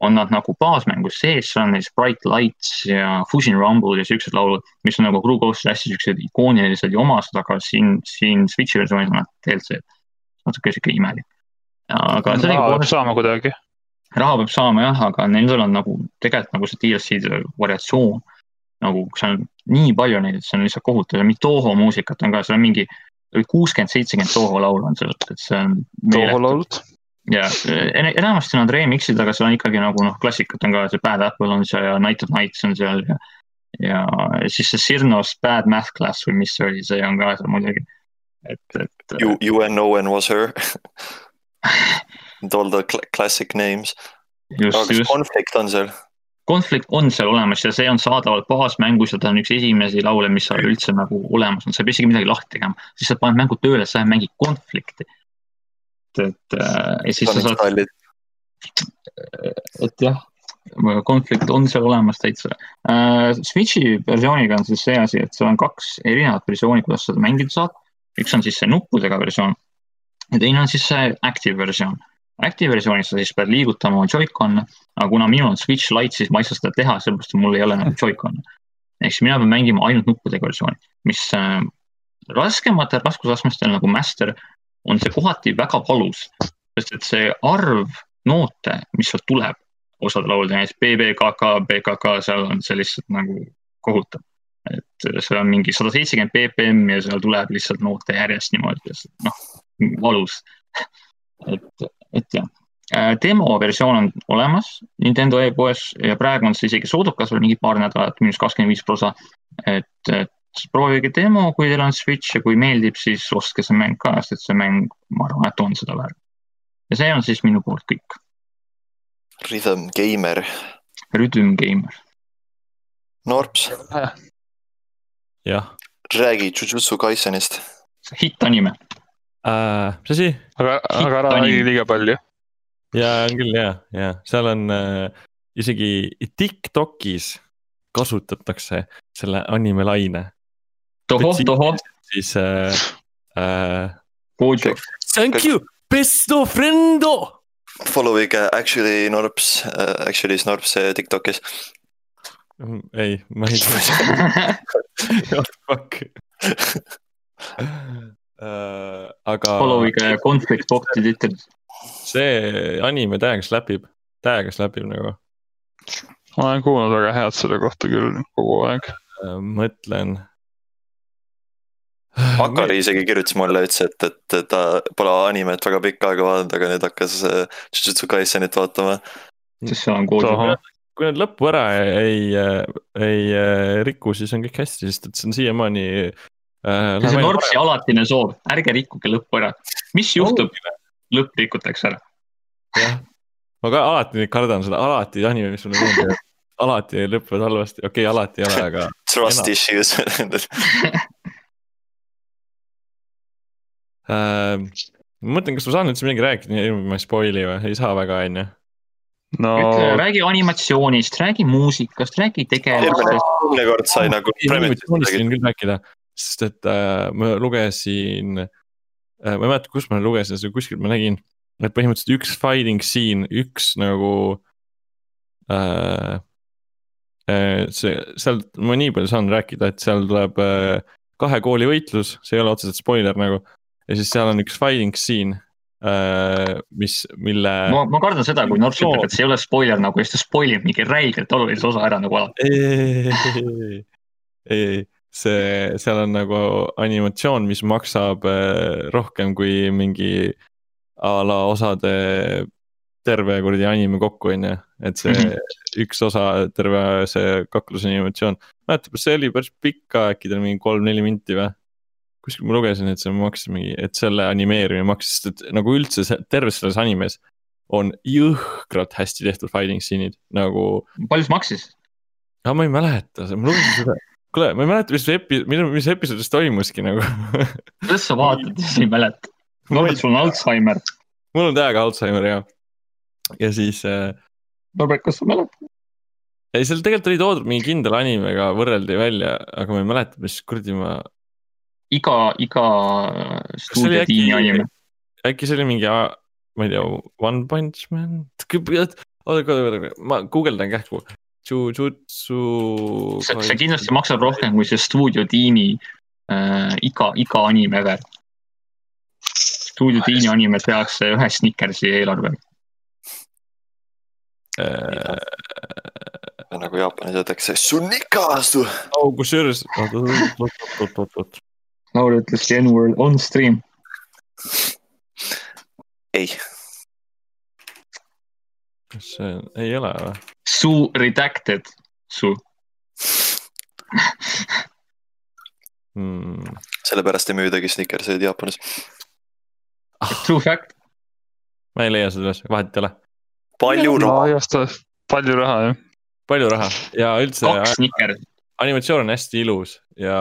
on nad nagu baasmängus sees, seal on näiteks Bright Lights ja Fusion Rumble ja siuksed laulud, mis on nagu Blue Ghost hästi siuksed ikoonilised ja omased, aga siin, siin Switch'i versioonis on nad DLC-d. Natuke sihuke imelik. aga raha peab saama kuidagi. raha peab saama jah, aga nendel on nagu tegelikult nagu see DLC-de variatsioon nagu seal on nii palju neid, et see on lihtsalt kohutav ja Mitoho muusikat on ka, seal on mingi kuuskümmend, seitsekümmend Toho laulu on seal, et see on. Toho laulud? ja enamasti on remix'id, aga seal on ikkagi nagu noh, klassikat on ka, see Bad Apple on seal ja Night of Nights on seal ja. ja siis see Sirnos Bad Math Class või mis see oli, see on ka seal muidugi, et, et. You, you and no one was her All the classic names. aga kas konflikt on seal? konflikt on seal olemas ja see on saadaval baasmängus ja ta on üks esimesi laule, mis seal üldse nagu olemas on, sa ei pea isegi midagi lahti tegema, siis sa paned mängu tööle, sa mängid konflikti. et, et äh, ja siis sa saad. et jah, konflikt on seal olemas täitsa uh,. Switch'i versiooniga on siis see asi, et seal on kaks erinevat versiooni, kuidas seda mängida saad. Üks on siis see nuppudega versioon ja teine on siis see active versioon Active versioonis sa siis pead liigutama oma Joy-Con'e, aga kuna minul on Switch Lite, siis ma ei saa seda teha, sellepärast et mul ei ole nagu Joy-Con'e. ehk siis mina pean mängima ainult nuppudega versiooni, mis äh, raskematel raskusastmestel nagu Master on see kohati väga valus, sest et see arv noote, mis sealt tuleb osade laulude, näiteks BBKK, BKK, seal on see lihtsalt nagu kohutav. Et seal on mingi sada seitsekümmend BPM ja seal tuleb lihtsalt noote järjest niimoodi, noh, valus et, et jah, äh, demoversioon on olemas Nintendo e-poes ja praegu on see isegi soodukas veel mingi paar nädalat, miinus kakskümmend viis prosa. et, et proovige demo, kui teil on Switch ja kui meeldib, siis ostke see mäng ka, sest et see mäng, ma arvan, et on seda väärt. ja see on siis minu poolt kõik. Rhythm Gamer. Rhythm Gamer. Norps. jah. räägi Jujutsu Kaisenist. hitt anime äh,. mis asi? aga, aga ära räägi liiga palju. ja on küll ja, ja seal on äh, isegi Tiktokis kasutatakse selle anime laine. tohoh, tohoh. siis äh,. Äh. Thank you, besto friendo. Follow ige actually Norps uh,, actually Snorps Tiktokis. Ei, ma ei tea. Fuck äh,. aga. Follow'ige Conflict Bot'i Twitteris. see anime täiega slapib, täiega slapib nagu. ma olen kuulnud väga head selle kohta küll kogu aeg äh,. mõtlen. Akari isegi kirjutas mulle, ütles, et, et ta pole animet väga pikka aega vaadanud, aga nüüd hakkas äh, Jujutsu Kaisenit vaatama. sest seal on koodi kui nad lõppu ära ei, ei, ei riku, siis on kõik hästi, sest et see on siiamaani äh,. see on Norpsi alatine soov, ärge rikkuge lõppu ära. mis juhtub, lõpp rikutakse ära. jah, ma ka alati kardan seda, alati anime, mis mulle meeldib, alati lõpevad halvasti, okei okay,, alati ei ole, aga. Trust issues äh, ma mõtlen, kas ma saan üldse midagi rääkida, ma ei spoil'i või, ei saa väga, on ju no räägi animatsioonist, räägi muusikast, räägi tegelastest. eelmine kord sai nagu. küll rääkida sest et äh, ma lugesin äh,, ma ei mäleta, kus ma lugesin seda, kuskilt ma nägin, et põhimõtteliselt üks fighting scene, üks nagu äh,. äh see, seal ma nii palju saan rääkida, et seal tuleb äh, kahe kooli võitlus, see ei ole otseselt spoiler nagu. ja siis seal on üks fighting scene mis, mille. ma, ma kardan seda, kui Norts ütleb et see ei ole spoiler nagu ja siis ta spoil ib mingi räigelt olulise osa ära nagu alati. ei, ei, ei, see, seal on nagu animatsioon, mis maksab äh, rohkem kui mingi a la osade terve kuradi anime kokku, on ju. et see mm -hmm. üks osa, terve see kakluse animatsioon, mäletab, see oli päris pikk ka, äkki ta oli mingi kolm-neli minti või? Kuskil ma lugesin, et see maksis mingi, et selle animeerimine maksis, sest et nagu üldse terves selles animes on jõhkralt hästi tehtud fighting stseenid nagu, palju see maksis? aga ma ei mäleta, ma lugesin seda. kuule, ma ei mäleta, mis epi-, mis episoodis toimuski nagu kuidas sa vaatad ja sa ei mäleta? ma arvan, et sul on Alžeimer. mul on täiega Alžeimer ja, ja siis äh, Norbert, kas sa mäletad? ei, seal tegelikult oli toodud mingi kindla animega võrreldi välja, aga ma ei mäleta, mis kuradi ma, iga, iga stuudiotiimi anime. äkki see oli mingi, ma ei tea, One Punch Man, oota, oota, oota, ma guugeldan kähku. Jujutsu. see, see kindlasti maksab rohkem kui see stuudiotiimi äh, iga, iga anime ever. stuudiotiimi anime tehakse ühe Snickersi eelarvega. äh,. nagu Jaapanis öeldakse, sunnikastu. oh, kusjuures, oot, oot, oot, oot, oot, oot, Lauri ütles the N-word on stream. ei, kas see ei ole või? Su redacted, su. Hmm. sellepärast ei müüdagi Snickerseid Jaapanis. True fact. ma ei leia seda üles, vahet ei ole. palju raha, palju raha jah. palju raha ja üldse kaks Snickersi. animatsioon on hästi ilus ja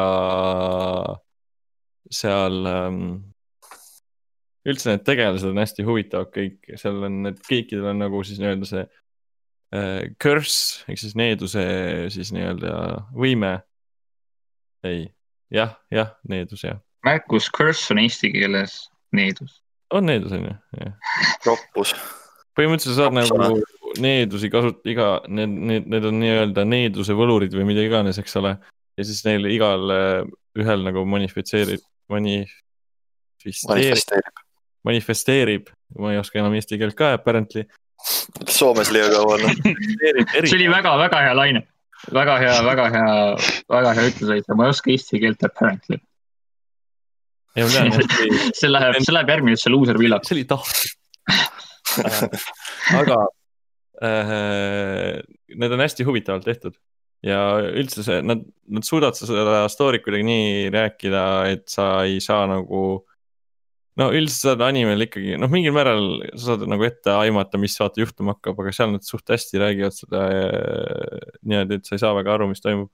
seal ähm, üldse need tegelased on hästi huvitavad kõik, seal on need kõikidel on nagu siis nii-öelda see äh, curse ehk siis needuse siis nii-öelda võime. ei, jah, jah, needus jah, märkus curse on eesti keeles needus. on needus on ju, jah. roppus. põhimõtteliselt saad Kaks nagu needusi kasutada, iga, need, need, need on nii-öelda needuse võlurid või mida iganes, eks ole. ja siis neil igal äh, ühel nagu manifitseerib, manifesteerib, manifesteerib. ma ei oska enam eesti keelt ka apparently. Soomes liiga kaua olnud. see oli väga-väga hea laine. väga hea, väga hea, väga hea ütlus, ma ei oska eesti keelt apparently. ei, ma tean, see läheb, see läheb järgmisesse loser villaku. see oli tahtlik. aga äh, need on hästi huvitavalt tehtud ja üldse see, nad, nad suudavad seda story't kuidagi nii rääkida, et sa ei saa nagu. no üldiselt saad animel ikkagi, noh, mingil määral sa saad nagu ette aimata, mis vaata juhtuma hakkab, aga seal nad suht hästi räägivad seda äh, niimoodi, et sa ei saa väga aru, mis toimub.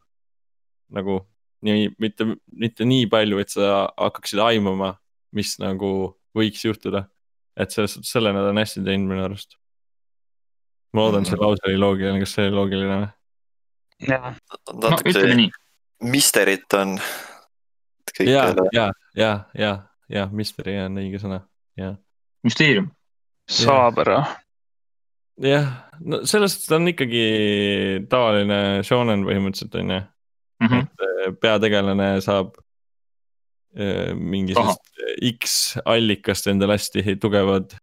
nagu nii, mitte, mitte nii palju, et sa hakkaksid aimama, mis nagu võiks juhtuda et selles suhtes selle nad on hästi teinud minu arust. ma loodan, et see lause oli loogiline, kas see oli loogiline või? jah, no natuke nii, misterit on ja, kõikidele. ja, ja, ja, ja mystery on õige sõna, ja. müsteerium. salapära. jah, no selles suhtes ta on ikkagi tavaline shonen põhimõtteliselt on ju, Mhm. peategelane saab äh, mingisugust X allikast endale hästi tugevad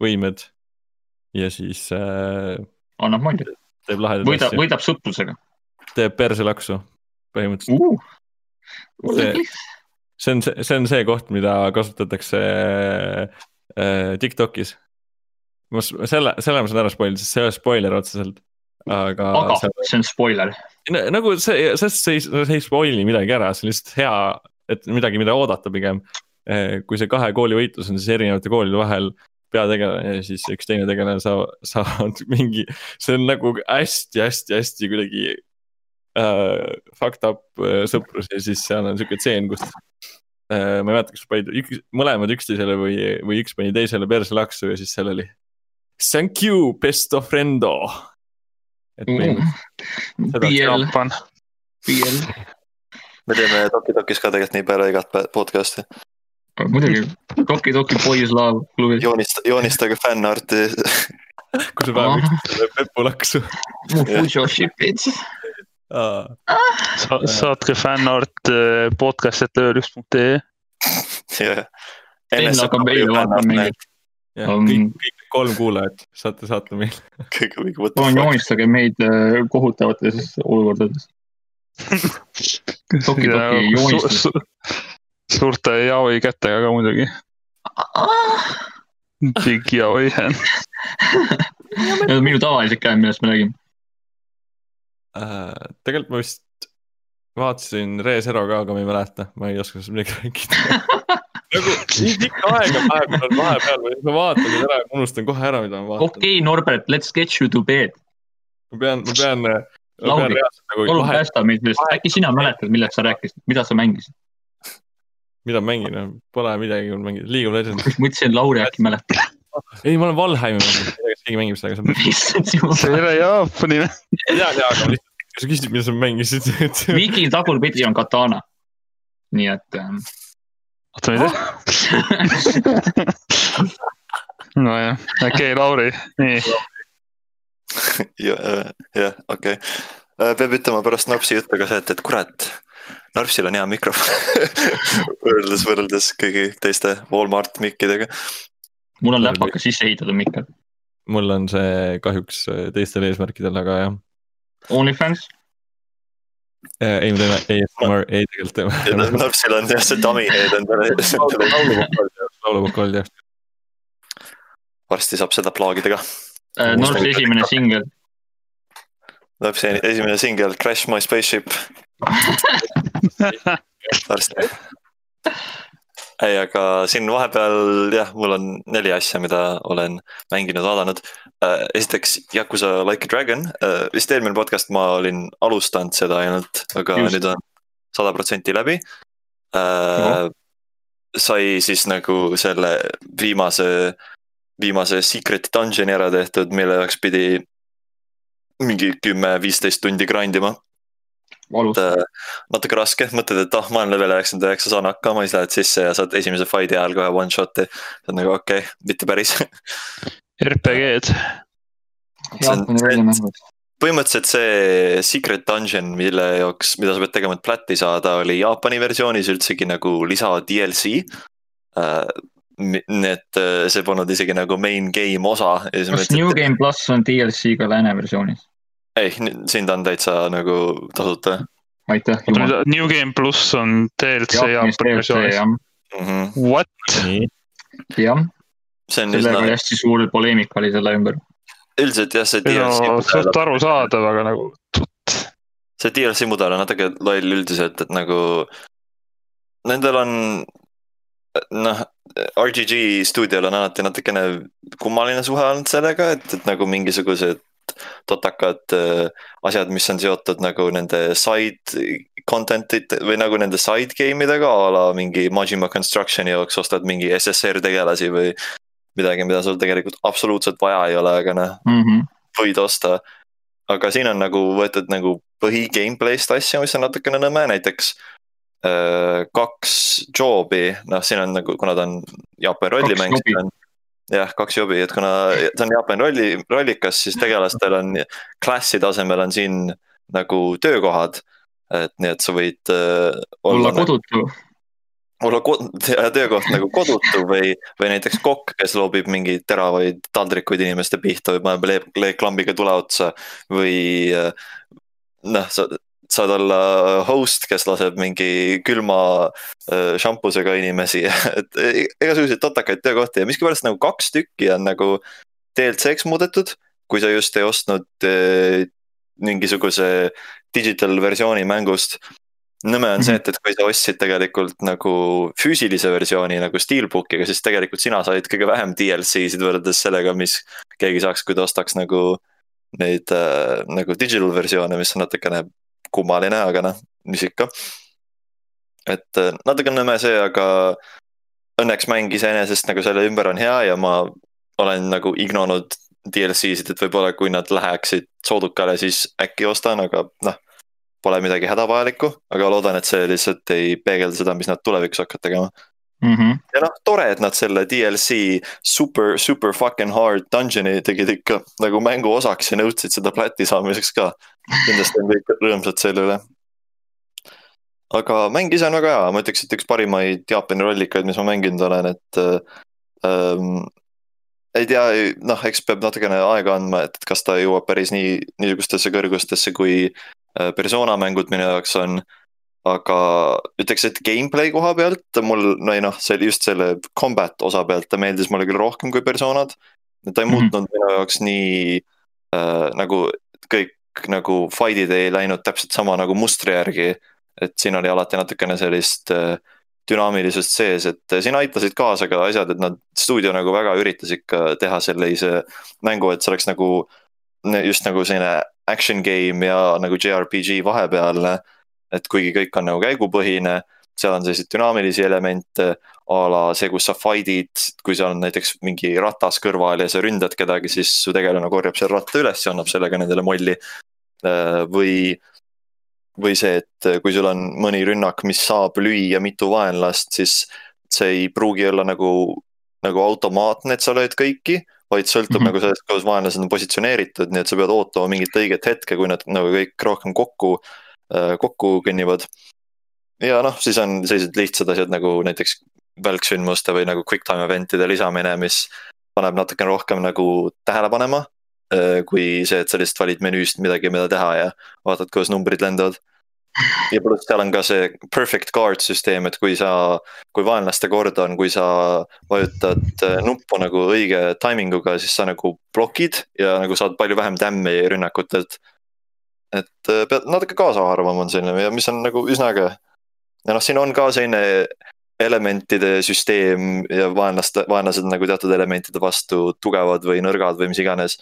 võimed ja siis äh, annab mulje, teeb lahedaid võidab, asju, võidab sõprusega teeb perselaksu põhimõtteliselt. uh.. See- see on, see on see koht, mida kasutatakse äh, Tiktokis. ma selle, selle ma saan ära spoil, sest see ei ole spoiler otseselt. aga, aga seal, see on spoiler. nagu see, sest see ei, see ei spoil'i midagi ära, see on lihtsalt hea, et midagi, mida oodata pigem. kui see kahe kooli võitlus on siis erinevate koolide vahel peategelane ja siis üks teine tegelane saavad, saavad mingi, see on nagu hästi-hästi-hästi kuidagi äh, fucked up äh, sõprus ja siis seal on siuke tseen, kus äh, ma ei mäleta, kas panid üks, mõlemad üksteisele või, või üks pani teisele perse laksu ja siis seal oli thank you, best of friendo. et põhimõtteliselt seda- BL, Jaapan. BL, me teeme Toki Tokis ka tegelikult nii peale igat podcast'i. muidugi, Toki Toki Boys Love klubi. joonista, joonistage fännarti. kui sa paned üksteisele pepu laksu. Sa- saatke fännart eh, podcast et ööl1.ee. enne hakkab meile vaatama mingit, jah, Um, kõik, kõik kolm kuulajat saate saata meile. palun joonistage meid äh, kohutavates olukordades. Toki Toki joonistus. suurte jaoi kätega ka muidugi. Big yaoi hand. Need on minu tavalised käed, millest me räägime. Äh, tegelikult ma vist, vaatasin Re Zero ka, aga ma ei mäleta, ma ei oska sellest midagi rääkida nagu nii pikka aega vahepeal on vahepeal ma vaatan nüüd ära ja unustan kohe ära, mida ma vaatan okei okay,, Norbert, let's get you to bed. ma pean, ma pean, Lauri, nagu palun päästa meid sellest, äkki sina mäletad, millest sa rääkisid, mida sa mängisid? mida mängin, pole midagi mängida, League of Legends. mõtlesin, et Lauri äkki mäletab. ei, ma olen Valheimi mänginud, kas keegi mängib seda, aga see on issand jumal. see ei ole Jaapani või? ma tean jaa, aga lihtsalt, kui sa küsid, mida sa mängisid, et Viki tagurpidi on katana. nii et ähm, oota, tea. nojah, okei okay,, Lauri, nii. jah, jah, okei. peab ütlema pärast Nopsi juttu ka see, et, et kurat, Nopsil on hea mikrofon võrreldes, võrreldes kõigi teiste Walmart mikkidega. Mul on läpaka sisse ehitatud mikker. mul on see kahjuks teistel eesmärkidel, aga jah. OnlyFans, ei, me teeme ASMR, ei tegelikult teeme. Nopsil on jah see dummy head endale. lauluvokal jah. varsti saab seda plaagida ka. Äh, Norsi esimene singel. Nopsi esimene singel Crash my spaceship varsti. ei, aga siin vahepeal jah, mul on neli asja, mida olen mänginud, vaadanud. esiteks Yakuza Like a Dragon, vist eelmine podcast ma olin alustanud seda ainult, aga Just. Nüüd on sada protsenti läbi. sai siis nagu selle viimase, viimase secret dungeon'i ära tehtud, mille jaoks pidi mingi kümme-viisteist tundi grind ima äh, natuke raske, mõtled, et ah, ma olen level üheksakümmend üheksa, saan hakkama, siis lähed sisse ja saad esimese fight'i ajal kohe one shot'i. see on nagu okei okay,, mitte päris. RPG-d. Põhimõtteliselt see secret dungeon, mille jaoks, mida sa pead tegema, et plätti saada, oli Jaapani versioonis üldsegi nagu lisa DLC. nii et äh, see polnud isegi nagu main game osa. kas New Game pluss on DLC ka lääne versioonis? ei, siin ta on täitsa nagu tasuta aitäh. New Game pluss on DLC mm. -hmm. What? jah, see on sellega oli üsna, hästi suur poleemika oli selle ümber. üldiselt jah, see DLC suht arusaadav, aga nagu. see DLC mudel on natuke loll üldiselt, et nagu nendel on noh, RGG stuudiol on alati natukene kummaline suhe olnud sellega, et, et nagu mingisugused totakad äh, asjad, mis on seotud nagu nende side content'id või nagu nende side game idega a la mingi Majima Construction'i jaoks ostad mingi SSR tegelasi või midagi, mida sul tegelikult absoluutselt vaja ei ole, aga noh, Mhm. võid osta. aga siin on nagu võetud nagu põhi gameplay'st asju, mis on natukene nõme, näiteks äh, kaks job'i, noh, siin on nagu, kuna ta on Jaapani rollimäng, siis on jah, kaks jobi, et kuna ta on Jaapani rolli, rollikas, siis tegelastel on klasside asemel on siin nagu töökohad. et nii, et sa võid äh, olla nagu- kodutu. olla ko- töökoht nagu kodutu või, või näiteks kokk, kes loobib mingeid teravaid taldrikuid inimeste pihta või paneb leeklambiga tule otsa või äh, noh, sa saad olla host, kes laseb mingi külma äh, šampusega inimesi, et e- igasuguseid totakaid töökohti ja miskipärast nagu kaks tükki on nagu DLC-ks muudetud, kui sa just ei ostnud äh, mingisuguse digital versiooni mängust. Nõme on see, et, et kui sa ostsid tegelikult nagu füüsilise versiooni nagu Steelbookiga, siis tegelikult sina said kõige vähem DLC-sid võrreldes sellega, mis keegi saaks, kui ta ostaks nagu neid äh, nagu digital versioone, mis on natukene kummaline, aga noh, mis ikka. et äh, natuke nõme see, aga õnneks mäng iseenesest nagu selle ümber on hea ja ma olen nagu ignonud DLC-sid, et võib-olla kui nad läheksid soodukale, siis äkki ostan, aga noh pole midagi hädavajalikku, aga loodan, et see lihtsalt ei peegelda seda, mis nad tulevikus hakkavad tegema. Mhm. ja noh, tore, et nad selle DLC super, super fucking hard dungeon'i tegid ikka nagu mängu osaks ja nõudsid seda pläti saamiseks ka. kindlasti on kõik rõõmsad selle üle. aga mäng ise on väga hea, ma ütleks, et üks parimaid Jaapani rollikaid, mis ma mänginud olen, et ähm, ei tea, noh, eks peab natukene aega andma, et kas ta jõuab päris nii, niisugustesse kõrgustesse, kui äh, persona mängud minu jaoks on. Aga ütleks, et gameplay koha pealt mul, no ei noh, see oli just selle combat osa pealt, ta meeldis mulle küll rohkem kui personad. ta ei Mhm. muutnud minu jaoks nii äh, nagu kõik nagu fight'id ei läinud täpselt sama nagu mustri järgi. et siin oli alati natukene sellist äh, dünaamilisust sees, et siin aitasid kaasa ka asjad, et nad, stuudio nagu väga üritas ikka teha sellise mängu, et see oleks nagu just nagu selline action game ja nagu JRPG vahepealne. Et kuigi kõik on nagu käigupõhine, seal on selliseid dünaamilisi elemente a la see, kus sa fight'id, kui seal on näiteks mingi ratas kõrval ja sa ründad kedagi, siis su tegelane korjab selle ratta üles ja annab sellega nendele molli. või või see, et kui sul on mõni rünnak, mis saab lüüa mitu vaenlast, siis see ei pruugi olla nagu, nagu automaatne, et sa lööd kõiki, vaid sõltub mm -hmm. nagu sellest, kuidas vaenlased on positsioneeritud, nii et sa pead ootama mingit õiget hetke, kui nad nagu kõik rohkem kokku, äh, kokku kõnnivad. ja noh, siis on sellised lihtsad asjad nagu näiteks välksündmuste või nagu quick time event'ide lisamine, mis paneb natukene rohkem nagu tähele panema äh, kui see, et sa lihtsalt valid menüüst midagi, mida teha ja vaatad, kuidas numbrid lendavad ja pluss seal on ka see perfect guard süsteem, et kui sa, kui vaenlaste kord on, kui sa vajutad äh, nuppu nagu õige timing uga, siis sa nagu blokid ja nagu saad palju vähem tämmi rünnakutelt. Et äh, pead natuke kaasa arvama on selline ja mis on nagu üsna äge. ja noh, siin on ka selline elementide süsteem ja vaenlaste, vaenlased nagu teatud elementide vastu tugevad või nõrgad või mis iganes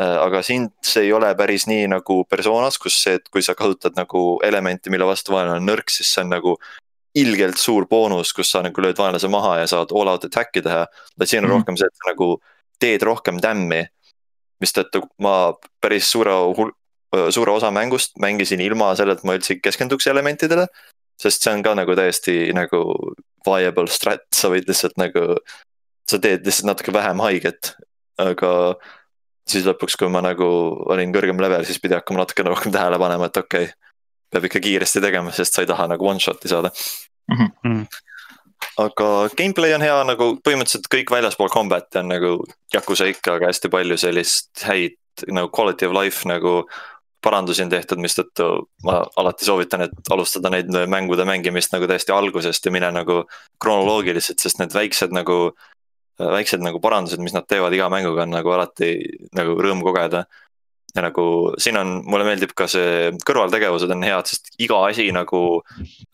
Äh, aga siin see ei ole päris nii nagu persoonas, kus see, et kui sa kasutad nagu elementi, mille vastu vaenlane on nõrk, siis see on nagu ilgelt suur boonus, kus sa nagu lööd vaenlase maha ja saad all out attack'i teha. vaid siin on mm rohkem see, et sa nagu teed rohkem tämmi. mistõttu ma päris suure hul-, suure osa mängust mängisin ilma selle, et ma üldse keskenduks elementidele. sest see on ka nagu täiesti nagu viable strat, sa võid lihtsalt nagu, sa teed lihtsalt natuke vähem haiget, aga siis lõpuks, kui ma nagu olin kõrgem level, siis pidi hakkama natukene rohkem tähele panema, et okei okay,. peab ikka kiiresti tegema, sest sa ei taha nagu one shot'i saada mm. -hmm. aga gameplay on hea nagu põhimõtteliselt kõik väljaspool combat'i on nagu Yakuza ikka, aga hästi palju sellist häid nagu quality of life nagu parandusi on tehtud, mistõttu ma alati soovitan, et alustada neid mängude mängimist nagu täiesti algusest ja mine nagu kronoloogiliselt, sest need väiksed nagu väiksed nagu parandused, mis nad teevad iga mänguga, on nagu alati nagu rõõm kogeda. ja nagu siin on, mulle meeldib ka see kõrvaltegevused on head, sest iga asi nagu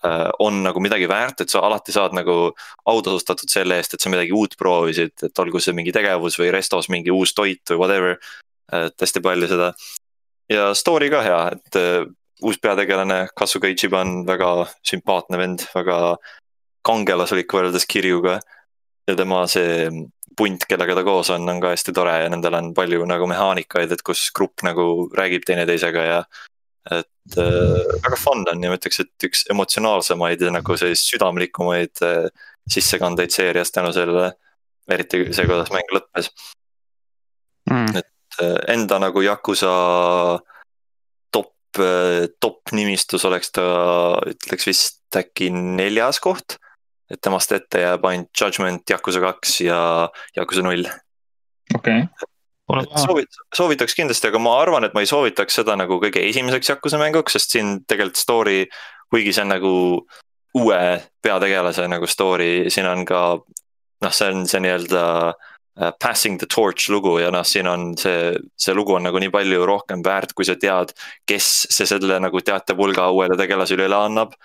äh, on nagu midagi väärt, et sa alati saad nagu autasustatud selle eest, et sa midagi uut proovisid, et olgu see mingi tegevus või restos mingi uus toit või whatever. et hästi palju seda ja story ka hea, et äh, uus peategelane Kasuga Ichiba on väga sümpaatne vend, väga kangelaslik võrreldes Kirjuga ja tema see punt, kellega ta koos on, on ka hästi tore ja nendel on palju nagu mehaanikaid, et kus grupp nagu räägib teineteisega ja. et äh, väga fun on ja ma ütleks, et üks emotsionaalsemaid ja nagu selliseid südamlikumaid äh, sissekandeid seerias tänu sellele. eriti see, kuidas mäng lõppes mm.. et enda nagu Yakuza top, äh, top nimistus oleks ta, ütleks vist äkki neljas koht et temast ette jääb ainult Judgment, Yakuza kaks ja Yakuza null. okei okay. soovit-, soovitaks kindlasti, aga ma arvan, et ma ei soovitaks seda nagu kõige esimeseks Yakuza mänguks, sest siin tegelikult story, kuigi see on nagu uue peategelase nagu story, siin on ka noh, see on see nii-öelda uh, passing the torch lugu ja noh, siin on see, see lugu on nagu nii palju rohkem väärt, kui sa tead, kes see selle nagu teatepulga uuele tegelasele üle annab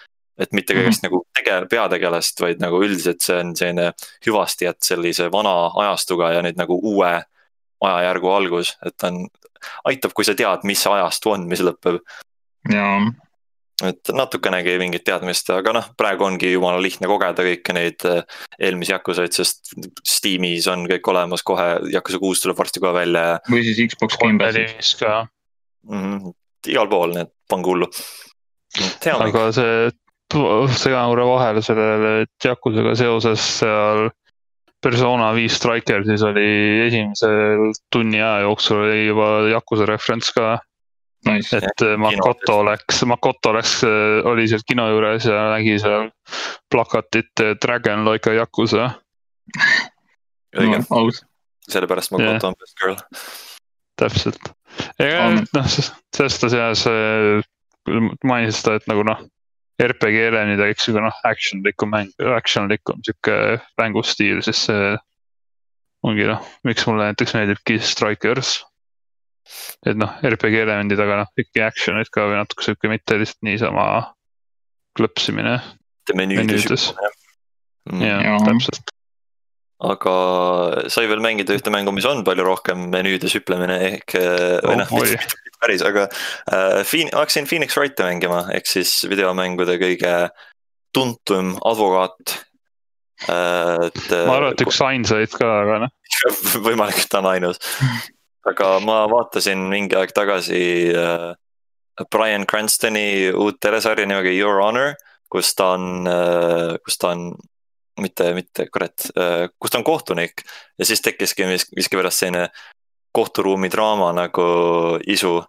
et mitte kõigest mm -hmm. nagu tege-, peategelast, vaid nagu üldiselt see on selline hüvastijätt sellise vana ajastuga ja nüüd nagu uue ajajärgu algus, et on, aitab, kui sa tead, mis ajastu on, mis lõpeb. jaa. Et natukenegi mingit teadmist, aga noh, praegu ongi jumala lihtne kogeda kõiki neid äh, eelmisi Yakuzaid, sest Steamis on kõik olemas kohe, Yakuza kuus tuleb varsti kohe välja ja. või siis Xbox Gamepassis ka mm. -hmm. igal pool, nii et pange hullu. aga see segan korra vahele sellele Yakuzaga seoses seal persona viis Striker, siis oli esimesel tunni aja jooksul oli juba Yakuza referents ka nice.. et Makoto läks, Makoto läks, oli seal kino juures ja nägi seal plakatit Dragon like a Yakuza. õige no,, sellepärast Makoto yeah. on best girl. täpselt, ega noh, sellest asjas mainisid seda, et nagu noh RPG elemendid, eks ju, noh actionlikum mäng, actionlikum sihuke mängustiil, siis see ongi noh, miks mulle näiteks meeldibki Strikers. Et noh, RPG elemendid, aga noh, ikkagi action'id ka või natuke sihuke mitte lihtsalt niisama klõpsimine menüüdes. Mm. täpselt. aga sai veel mängida ühte mängu, mis on palju rohkem menüüdes hüplemine ehk või Oh noh, boy. mitte päris, aga äh, Phoen-, hakkasin Phoenix Wrighti mängima, ehk siis videomängude kõige tuntum advokaat äh,. et ma arvan, et üks ainsaid ka, aga noh, võimalik, et ta on ainus. aga ma vaatasin mingi aeg tagasi äh, Brian Cranstoni uut telesarja nimega Your Honor, kus ta on äh,, kus ta on, mitte, mitte kurat äh,, kus ta on kohtunik ja siis tekkiski mis- miskipärast selline kohturuumi draama nagu isu.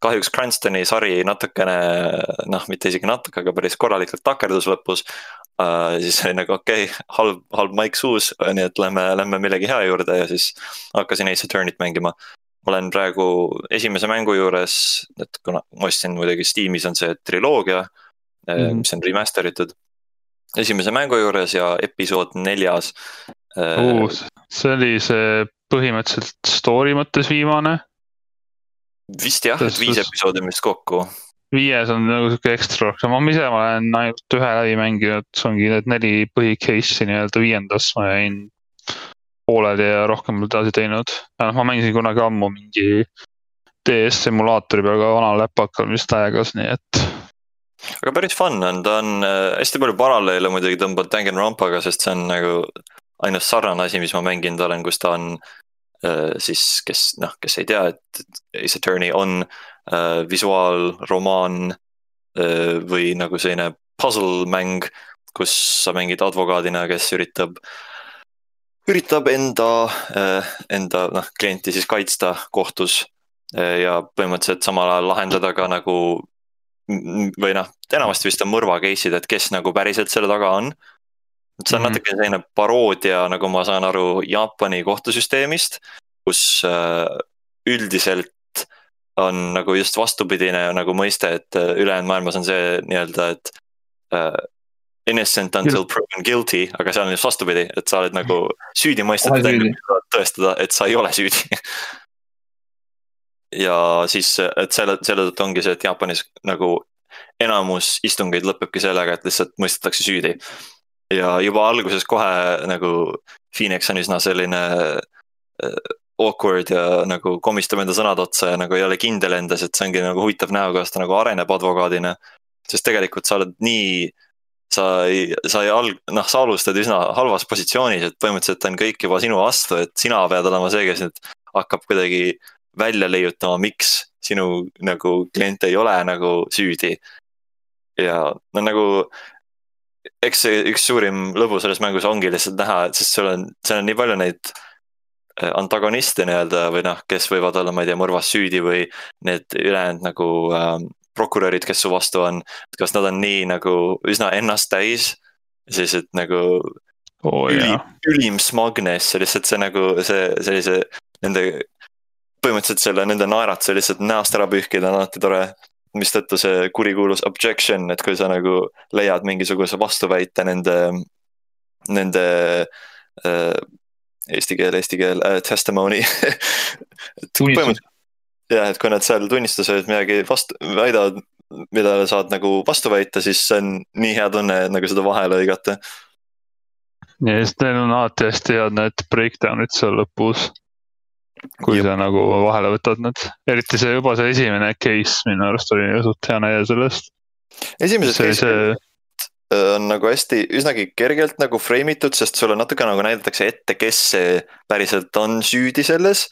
kahjuks Cranstoni sari natukene noh, mitte isegi natuke, aga päris korralikult takerdus lõpus uh,. siis oli nagu okei okay,, halb, halb maik suus, nii et lähme, lähme millegi hea juurde ja siis hakkasin Ace Attorney't mängima. olen praegu esimese mängu juures, et kuna ma ostsin muidugi Steamis on see triloogia mm. -hmm. mis on remaster itud. esimese mängu juures ja episood neljas uh,. see oli see põhimõtteliselt story mõttes viimane. vist jah, et viis episoodi on vist kokku. Viies on nagu sihuke ekstra rohkem, ma ise ma olen ainult ühe läbi mänginud, see ongi need neli põhi case'i nii-öelda viiendas ma jäin pooleli ja rohkem edasi teinud. noh, ma mängisin kunagi ammu mingi DS simulaatori peal ka vanal läpakal, mis täiega, nii et aga päris fun on, ta on äh, hästi palju paralleele muidugi tõmbab Danganronpaga, sest see on nagu ainus sarnane asi, mis ma mänginud olen, kus ta on äh, siis, kes noh, kes ei tea, et Ace Attorney on äh, visuaalromaan äh, või nagu selline puzzle mäng, kus sa mängid advokaadina, kes üritab üritab enda, enda noh, klienti siis kaitsta kohtus äh, ja põhimõtteliselt samal ajal lahendada ka nagu või noh, enamasti vist on mõrva case'id, et kes nagu päriselt selle taga on. et see on Mhm. natuke selline paroodia, nagu ma saan aru, Jaapani kohtusüsteemist, kus äh, üldiselt on nagu just vastupidine nagu mõiste, et äh, ülejäänud maailmas on see nii-öelda, et äh, innocent until proven guilty, aga seal on just vastupidi, et sa oled nagu süüdi mõistetud, enne süüdi. saad tõestada, et sa ei ole süüdi. ja siis, et selle, selle tõttu ongi see, et Jaapanis nagu enamus istungeid lõpebki sellega, et lihtsalt mõistetakse süüdi. ja juba alguses kohe nagu Phoenix on üsna selline äh, awkward ja nagu komistab enda sõnad otsa ja nagu ei ole kindel endas, et see ongi nagu huvitav näha, kuidas ta nagu areneb advokaadina. sest tegelikult sa oled nii, sa ei, sa ei alg-, noh, sa alustad üsna halvas positsioonis, et põhimõtteliselt on kõik juba sinu vastu, et sina pead olema see, kes nüüd hakkab kuidagi välja leiutama, miks sinu nagu klient ei ole nagu süüdi. ja no nagu, eks see üks suurim lõbu selles mängus ongi lihtsalt näha, sest sul on, seal on nii palju neid antagoniste nii-öelda või noh, kes võivad olla, ma ei tea, mõrvas süüdi või need ülejäänud nagu ähm, prokurörid, kes su vastu on, kas nad on nii nagu üsna ennast täis, siis et nagu oo üli ülim smugness ja lihtsalt see nagu see sellise nende, põhimõtteliselt selle nende naeratuse lihtsalt näost ära pühkida on alati tore. mistõttu see kurikuulus objection, et kui sa nagu leiad mingisuguse vastuväite nende, nende äh, eesti keel, eesti keel äh, testimony. Tunnistus. jah, et kui nad seal tunnistused midagi vastu, väidavad, millele saad nagu vastu väita, siis see on nii hea tunne, et nagu seda vahele lõigata ja siis neil on alati hästi head need breakdown'id seal lõpus. kui Jep. sa nagu vahele võtad need, eriti see juba see esimene case minu arust oli suht hea näide sellest. esimesed see, case'id see, on nagu hästi, üsnagi kergelt nagu frame itud, sest sulle natuke nagu näidatakse ette, kes see päriselt on süüdi selles.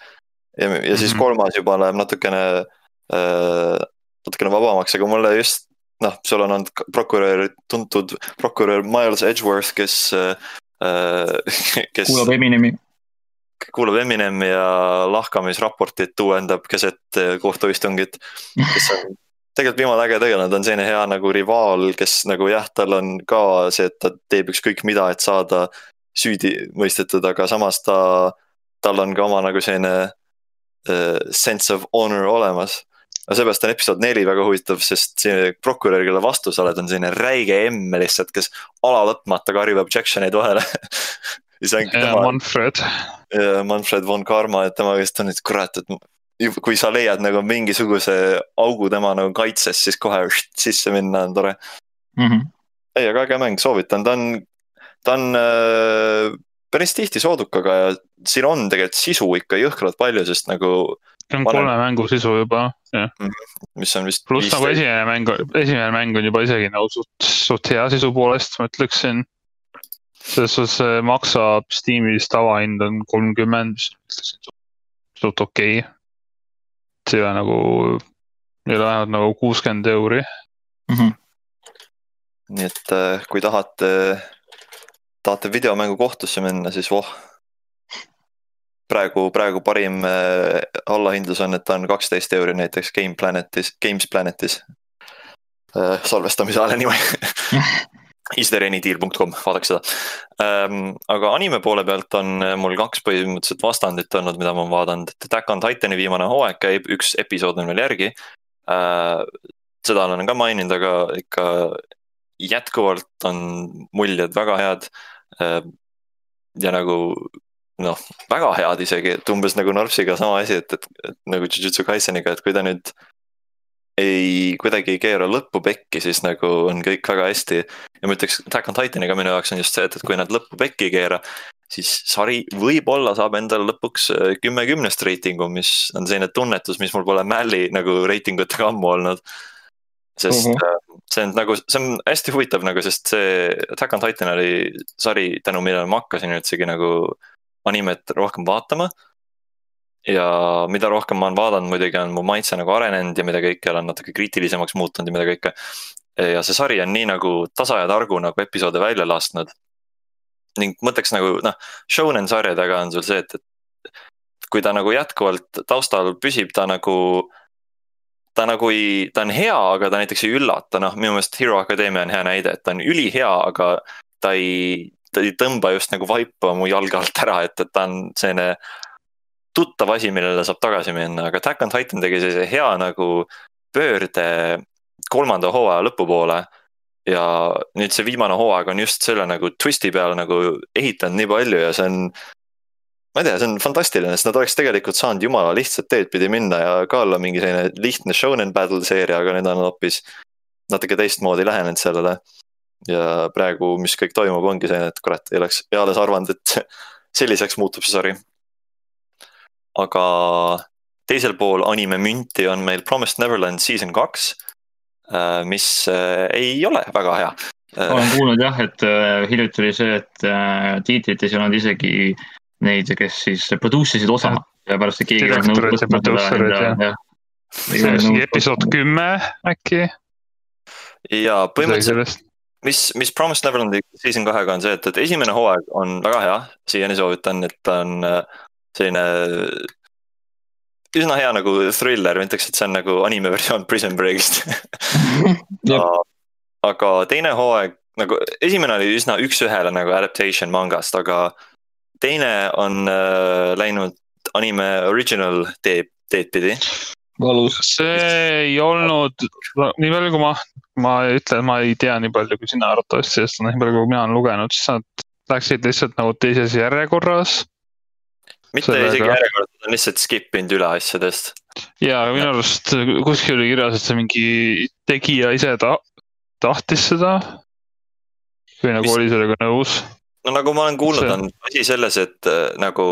ja, ja siis Mhm. kolmas juba läheb natukene äh,, natukene vabamaks, aga mulle just noh, sul on olnud prokurör, tuntud prokurör Miles Edgeworth, kes äh, kes kuulab Eminemi. kuulab Eminemi ja lahkamisraportit uuendab keset äh, kohtuistungit, kes on tegelikult jumala äge tegelane, ta on selline hea nagu rivaal, kes nagu jah, tal on ka see, et ta teeb ükskõik mida, et saada süüdi mõistetud, aga samas ta, tal on ka oma nagu selline uh, sense of honor olemas. aga seepärast on episood neli väga huvitav, sest see prokurör, kelle vastu sa oled, on selline räige emme lihtsalt, kes alalõpmata karjub objection eid vahele ja see ongi tema Manfred, ja Manfred von Karma, et tema käest on, et kurat, et kui sa leiad nagu mingisuguse augu tema nagu kaitses, siis kohe sisse minna on tore. Mhm. ei, aga äge mäng, soovitan, ta on, ta on äh, päris tihti soodukaga ja siin on tegelikult sisu ikka jõhkralt palju, sest nagu, see on Panen- kolme mängu sisu juba, jah. mis on vist. pluss nagu esimene mäng, esimene mäng on juba isegi nagu suht, suht hea sisu poolest, ma ütleksin. selles suhtes see maksab Steamis tavahind on kolmkümmend, mis suht- suht okei okay.. See ei ole nagu, ei ole vähemalt nagu kuuskümmend euri. Mhm. nii et äh, kui tahate, tahate videomängu kohtusse minna, siis voh. praegu, praegu parim äh, allahindlus on, et ta on kaksteist euri näiteks Game Planetis, Games Planetis äh,. salvestamise ajal anyway. istheranydeal.com, vaadake seda ähm,. aga anime poole pealt on äh, mul kaks põhimõtteliselt vastandit olnud, mida ma olen vaadanud, et Attack on Titani viimane hooaeg käib, üks episood on veel järgi äh,. seda olen ka maininud, aga ikka jätkuvalt on muljed väga head äh,. ja nagu noh, väga head isegi, et umbes nagu Narvsiga sama asi, et, et, et nagu Jujutsu Kaiseniga, et kui ta nüüd ei, kuidagi ei keera lõppu pekki, siis nagu on kõik väga hästi. ja ma ütleks, Attack on Titaniga minu jaoks on just see, et, et kui nad lõppu pekki ei keera, siis sari võib-olla saab endale lõpuks äh, kümme kümnest reitingu, mis on selline tunnetus, mis mul pole Mälli nagu reitingutega ammu olnud. sest uh -huh. see on nagu, see on hästi huvitav nagu, sest see Attack on Titan oli sari, tänu millele ma hakkasin üldsegi nagu animet rohkem vaatama ja mida rohkem ma olen vaadanud, muidugi on mu maitse nagu arenenud ja mida kõike olen natuke kriitilisemaks muutunud ja mida kõike. ja see sari on nii nagu tasa ja targu nagu episoode välja lasknud. ning mõtleks nagu noh, shonen sarjadega on sul see, et, et kui ta nagu jätkuvalt taustal püsib, ta nagu. ta nagu ei, ta on hea, aga ta näiteks ei üllata, noh minu meelest Hero Academia on hea näide, et ta on ülihea, aga ta ei, ta ei tõmba just nagu vaipa mu jalge alt ära, et, et ta on selline tuttav asi, millele saab tagasi minna, aga Attack on Titan tegi sellise hea nagu pöörde kolmanda hooaja lõpupoole. ja nüüd see viimane hooaeg on just selle nagu twist'i peale nagu ehitanud nii palju ja see on. ma ei tea, see on fantastiline, sest nad oleks tegelikult saanud jumala lihtsat teed pidi minna ja ka olla mingi selline lihtne shonen battle seeria, aga nüüd on hoopis natuke teistmoodi lähenenud sellele. ja praegu, mis kõik toimub, ongi see, et kurat, ei oleks eales arvanud, et selliseks muutub see sari aga teisel pool anime münti on meil Promised Neverland season kaks, mis äh, ei ole väga hea. olen kuulnud jah, et äh, hiljuti oli see, et äh, tiitrites ei olnud isegi neid, kes siis produce isid osa ja pärast keegi Direktorid ja produusserid, jah. see on mingi episood kümme äkki, ja põhimõtteliselt, mis, mis Promised Neverlandi season kahega on see, et, et esimene hooaeg on väga hea, siiani soovitan, et ta on äh, selline üsna hea nagu thriller, ma ütleks, et see on nagu anime versioon Prison Breakist aga teine hooaeg nagu esimene oli üsna üks-ühele nagu adaptation mangast, aga teine on äh, läinud anime original teed, teed pidi. see ei olnud, nii palju kui ma, ma ütlen, ma ei tea nii palju kui sina arvatavasti, sest nii palju kui mina olen lugenud, siis nad läksid lihtsalt nagu teises järjekorras. Mitte Sellega- isegi järjekord, nad on lihtsalt skip inud üle asjadest. ja minu arust kuskil oli kirjas, et see mingi tegija ise ta-, tahtis seda. või nagu Mis- oli sellega nõus. no nagu ma olen kuulnud, See- on asi selles, et äh, nagu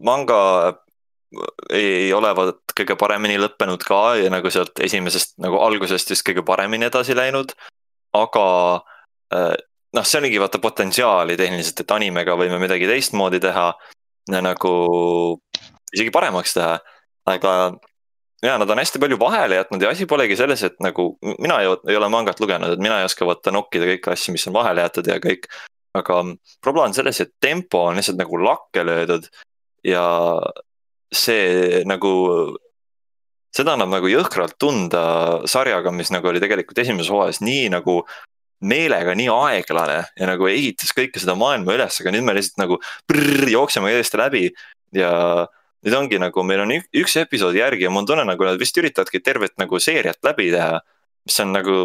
manga ei olevat kõige paremini lõppenud ka ja nagu sealt esimesest nagu algusest just kõige paremini edasi läinud. aga äh, noh, see oligi vaata potentsiaali tehniliselt, et animega võime midagi teistmoodi teha. Nagu isegi paremaks teha, aga ja nad on hästi palju vahele jätnud ja asi polegi selles, et nagu mina ei, ei ole mangat lugenud, et mina ei oska vaata nokkida kõiki asju, mis on vahele jäetud ja kõik. aga probleem on selles, et tempo on lihtsalt nagu lakke löödud ja see nagu, seda annab nagu jõhkralt tunda sarjaga, mis nagu oli tegelikult esimeses hooajas nii nagu meelega nii aeglane ja nagu ehitas kõike seda maailma üles, aga nüüd me lihtsalt nagu prrr, jookseme eest läbi ja nüüd ongi nagu meil on ük- üks episood järgi ja mul on tunne, nagu nad vist üritavadki tervet nagu seeriat läbi teha. mis on nagu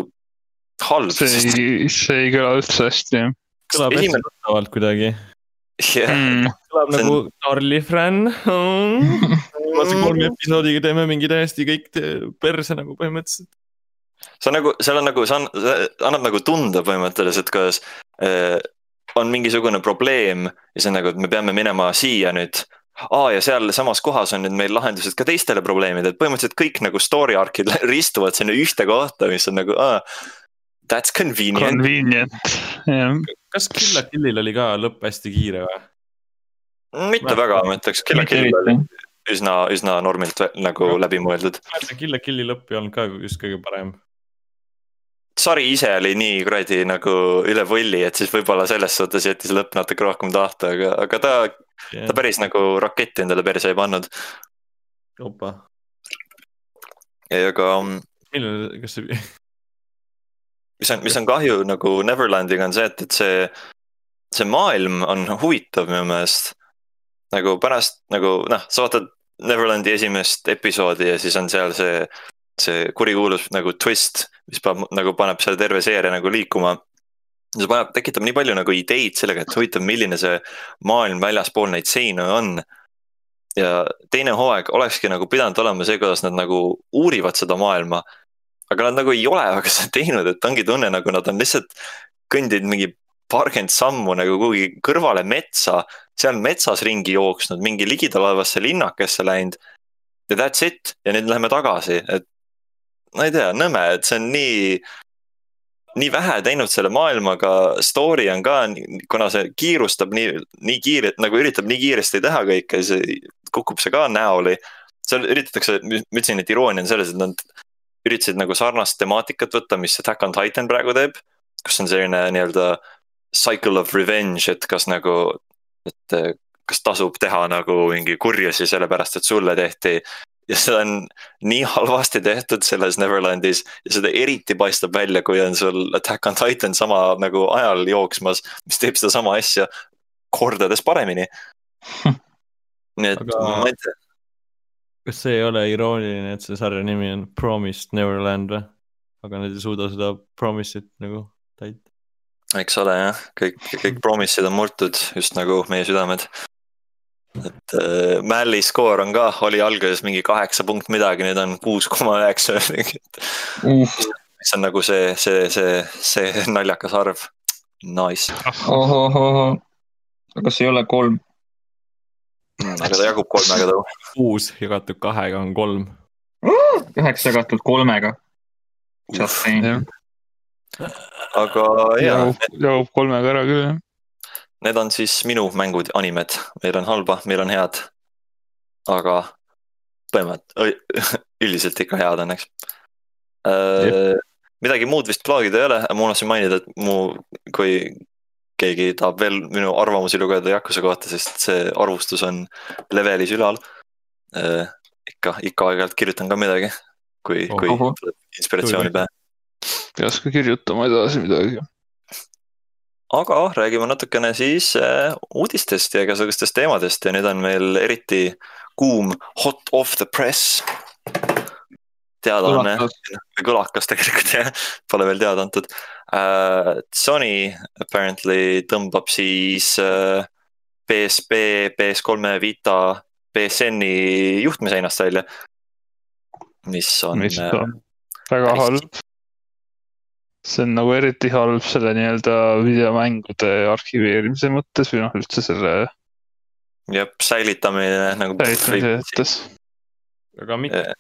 halb, see sest ei, see ei kõla üldse hästi. kõlab hästi esimene, tuttavalt kuidagi. jah, Mm. kõlab See on- nagu Charlie Fran. viimase kolme episoodiga teeme mingi täiesti kõik perse nagu põhimõtteliselt. See on nagu, seal on nagu, see on, annab nagu tunda põhimõtteliselt, kuidas äh, on mingisugune probleem ja see on nagu, et me peame minema siia nüüd. aa, ja seal samas kohas on nüüd meil lahendused ka teistele probleemidele, et põhimõtteliselt kõik nagu story arc'id ristuvad sinna ühte kohta, mis on nagu aa. That's convenient. Convenient, jah. kas Kill la Killil oli ka lõpp hästi kiire või? mitte väga, ma ütleks, Kill la Kill oli üsna, üsna normilt nagu läbi mõeldud. Kill la Killi lõpp ei olnud ka just kõige parem. Sari ise oli nii kuradi nagu üle võlli, et siis võib-olla selles suhtes jättis lõpp natuke rohkem tahta, aga, aga ta, ta päris nagu raketti endale perse ei pannud. opa, aga mm, millal, kas see, mis on, mis on kahju nagu Neverlandiga on see, et, et see, see maailm on huvitav minu meelest. nagu pärast nagu noh, sa vaatad Neverlandi esimest episoodi ja siis on seal see, see kurikuulus nagu twist, mis paneb nagu paneb selle terve seeria nagu liikuma. see paneb, tekitab nii palju nagu ideid sellega, et huvitav, milline see maailm väljaspool neid seinu on. ja teine hooaeg olekski nagu pidanud olema see, kuidas nad nagu uurivad seda maailma aga nad nagu ei ole väga seda teinud, et ongi tunne, nagu nad on lihtsalt kõndinud mingi paarkümmend sammu nagu kuhugi kõrvale metsa, seal metsas ringi jooksnud, mingi ligidalevasse linnakesse läinud. ja that's it ja nüüd läheme tagasi, et ma ei tea, nõme, et see on nii, nii vähe teinud selle maailmaga, story on ka, kuna see kiirustab nii, nii kiirelt, nagu üritab nii kiiresti teha kõike, siis kukub see ka näoli. seal üritatakse, ma ütlesin, et iroonia on selles, et nad üritasid nagu sarnast temaatikat võtta, mis Attack on Titan praegu teeb. kus on selline nii-öelda cycle of revenge, et kas nagu, et kas tasub teha nagu mingi kurjusi sellepärast, et sulle tehti. Ja seda on nii halvasti tehtud selles Neverlandis ja seda eriti paistab välja, kui on sul Attack on Titan sama nagu ajal jooksmas, mis teeb sedasama asja kordades paremini. nii et Aga- ma ei tea kas see ei ole irooniline, et see sarja nimi on Promised Neverland või? aga nad ei suuda seda promise'it nagu täita. eks ole jah, kõik, kõik promise'id on murtud, just nagu meie südamed. Et äh, Mälli skoor on ka, oli alguses mingi kaheksa punkt midagi, nüüd on kuus koma üheksa. mis on nagu see, see, see, see naljakas arv. Nice, ohohoh, kas ei ole kolm? aga ta jagub kolmega too. kuus jagatud kahega on kolm. üheksa jagatud kolmega. Aga jaa, jagub kolmega ära küll jah. Need on siis minu mängud, animed, meil on halba, meil on head. aga põhimõtteliselt, üldiselt ikka head õnneks äh,. midagi muud vist plaagida ei ole, ma unustasin mainida, et mu, kui keegi tahab veel minu arvamusi lugeda Jakuse kohta, sest see arvustus on levelis ülal äh,. ikka, ikka aeg-ajalt kirjutan ka midagi, kui, kui tuleb inspiratsiooni pähe. peaks ka kirjutama edasi midagi. Aga räägime natukene siis äh, uudistest ja igasugustest teemadest ja nüüd on meil eriti kuum hot off the press teadaanne, kõlakas tegelikult jah, pole veel teada antud uh,. Sony apparently tõmbab siis uh, PSP, PS3-e, Vita, BSN-i juhtmeseinast välja. mis on mis äh, on väga halb. See on nagu eriti halb selle nii-öelda videomängude arhiveerimise mõttes või noh, üldse selle jah, säilitamine nagu. säilitamise mõttes. aga miks Eh.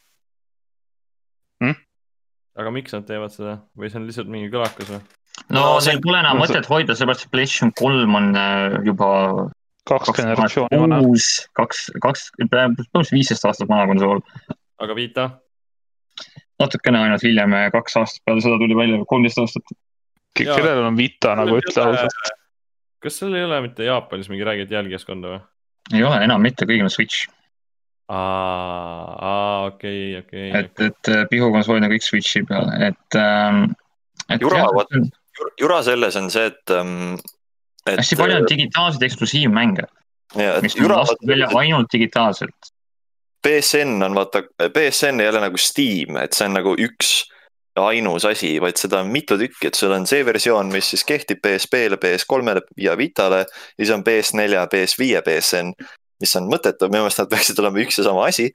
Hmm? aga miks nad teevad seda või see on lihtsalt mingi kõlakas või? no No see- neil pole enam mõtet hoida, sellepärast et PlayStation kolm on äh, juba kaks generatsiooni vana. uus, kaks, kaks, põhimõtteliselt viisteist aastat vana konsool. aga Vita, natukene ainult hiljem, kaks aastat peale seda tuli välja, kolmteist aastat. Kellel on Vita nagu ütle ausalt. kas seal ei ole mitte Jaapanis mingi räiget jälgijaskonda või? ei ole enam mitte, kõigil on Switch, aa, okei, okei, et, et äh, pihukonsoolid on kõik Switchi peal, et ähm,. et Jura, jah, vaat- jura selles on see, et, ähm, et. hästi palju on digitaalseid eksklusiivmänge, ja, mis et on jura lastud välja ainult digitaalselt. BSN on vaata, BSN ei ole nagu Steam, et see on nagu üks ainus asi, vaid seda on mitu tükki, et sul on see versioon, mis siis kehtib PSP-le, PS3-le ja Vitale. ja siis on PS4 ja PS5 BSN, mis on mõttetu, minu meelest nad peaksid olema üks ja sama asi.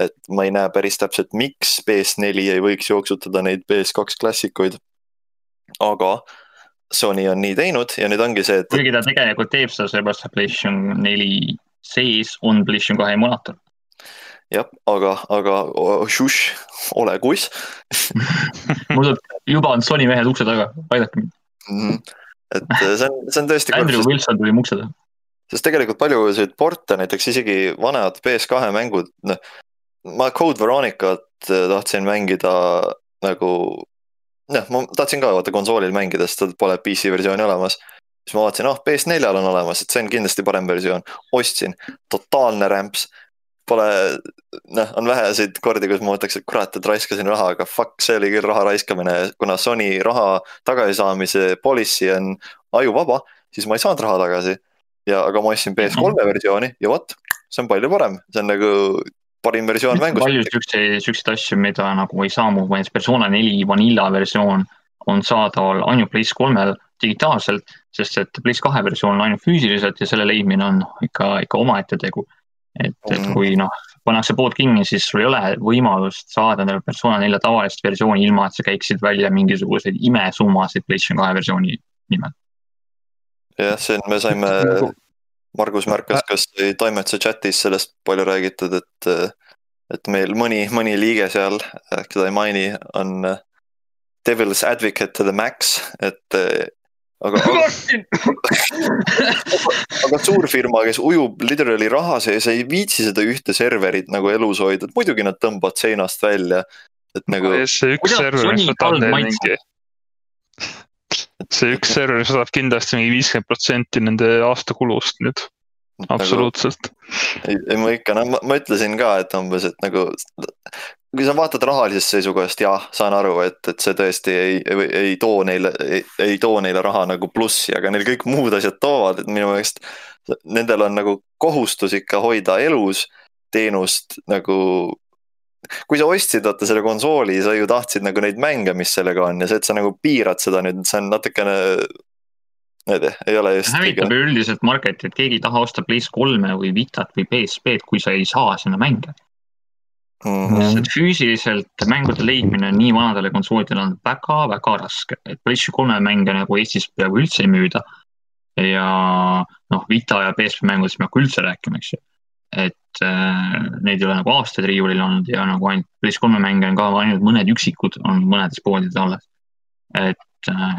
et ma ei näe päris täpselt, miks PS4 ei võiks jooksutada neid PS2 klassikuid. aga Sony on nii teinud ja nüüd ongi see, et kuigi ta tegelikult teeb seda sellepärast, et PlayStation neli sees on PlayStation kahe emulaator. jah, aga, aga oh, šuš, ole kuss mul tuleb, juba on Sony mehed ukse taga, aidake mind. Mhm. et äh, see on, see on tõesti Andrew sest, Wilson tuli mu ukse taha. sest tegelikult palju selliseid porte, näiteks isegi vanemad PS2 mängud, noh. ma Code Veronicat äh, tahtsin mängida nagu, noh, ma tahtsin ka vaata konsoolil mängida, sest tal pole PC versiooni olemas. siis ma vaatasin, ah PS4-l on olemas, et see on kindlasti parem versioon, ostsin, totaalne rämps. Pole, noh, on väheseid kordi, kus ma mõtleks, et kurat, et raiskasin raha, aga fuck, see oli küll raha raiskamine, kuna Sony raha tagasisaamise policy on ajuvaba, siis ma ei saanud raha tagasi. ja, aga ma ostsin PS3 versiooni ja vot, see on palju parem, see on nagu parim versioon mängust. palju siukseid, siukseid asju, mida nagu ei saa mu, näiteks Persona neli Vanilla versioon on saadaval ainult PlayStation3-l digitaalselt, sest et PlayStation kahe versioon on ainult füüsiliselt ja selle leidmine on ikka, ikka omaette tegu. et, et Mhm. kui noh, pannakse pood kinni, siis sul ei ole võimalust saada endale Persona nelja tavalist versiooni, ilma et sa käiksid välja mingisuguseid imesummasid PlayStation kahe versiooni nimel. jah, see on, me saime, Margus märkas, kas sai toimetuse chatis sellest palju räägitud, et, et meil mõni, mõni liige seal, keda ei maini, on äh, devil's advocate to the max, et aga, aga suurfirma, kes ujub literally raha sees, ei viitsi seda ühte serverit nagu elus hoida, et muidugi nad tõmbavad seinast välja. et nagu, see üks server, mis võtab neil mingi. see üks server, võtab kindlasti mingi viiskümmend protsenti nende aastakulust nüüd, nagu absoluutselt. ei, ei ma ikka, no ma, ma ütlesin ka, et umbes, et nagu kui sa vaatad rahalisest seisukohast, jah, saan aru, et, et see tõesti ei, ei, ei too neile, ei, too neile raha nagu plussi, aga neil kõik muud asjad toovad, et minu meelest nendel on nagu kohustus ikka hoida elus teenust nagu kui sa ostsid vaata selle konsooli, sa ju tahtsid nagu neid mänge, mis sellega on ja see, et sa nagu piirad seda nüüd, see on natukene. ma ei tea, ei ole just hävitab üldiselt market'i, et keegi ei taha osta PlayStation3-e või Vitat või PSP-d, kui sa ei saa sinna mänge. mm. -hmm. sest füüsiliselt mängude leidmine nii vanadele konsoolidele on väga-väga raske, et PlayStation kolme mänge nagu Eestis peaaegu üldse ei müüda. ja noh, Vita ja PSP mängudest me ei hakka üldse rääkima, eks ju. et äh, neid ei ole nagu aastaid riiulil olnud ja nagu ainult PlayStation kolme mänge on ka ainult mõned üksikud on mõnedes poodides alles. et,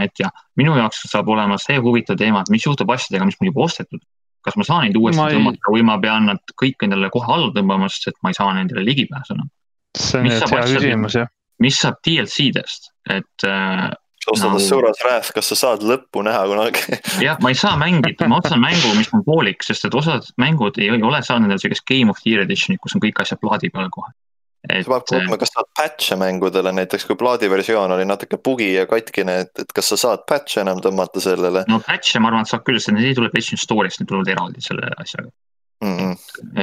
et jah, minu jaoks saab olema see huvitav teema, et mis juhtub asjadega, mis mul juba ostetud. Kas ma saan neid uuesti Ma ei- tõmmata või ma pean nad kõik endale kohe alla tõmbama, sest et ma ei saa nendele ligipääsu enam see on Mis nüüd hea küsimus jah. mis saab DLC-dest, et äh, sa ostad Nagu- Asuras Wrath, kas sa saad lõppu näha kunagi? jah, ma ei saa mängida, ma ostan mängu, mis on poolik, sest et osad mängud ei, ei ole saanud endale sellist Game of the Year edition'it, kus on kõik asjad plaadi peal kohe. Et sa pead kuulma, kas saad patch'e mängudele, näiteks kui plaadiversioon oli natuke bugi ja katkine, et, et kas sa saad patch'e enam tõmmata sellele no patch'e ma arvan, et saab küll, sest need ei tule PlayStation Store'ist, need tulevad eraldi selle asjaga. mm? -mm.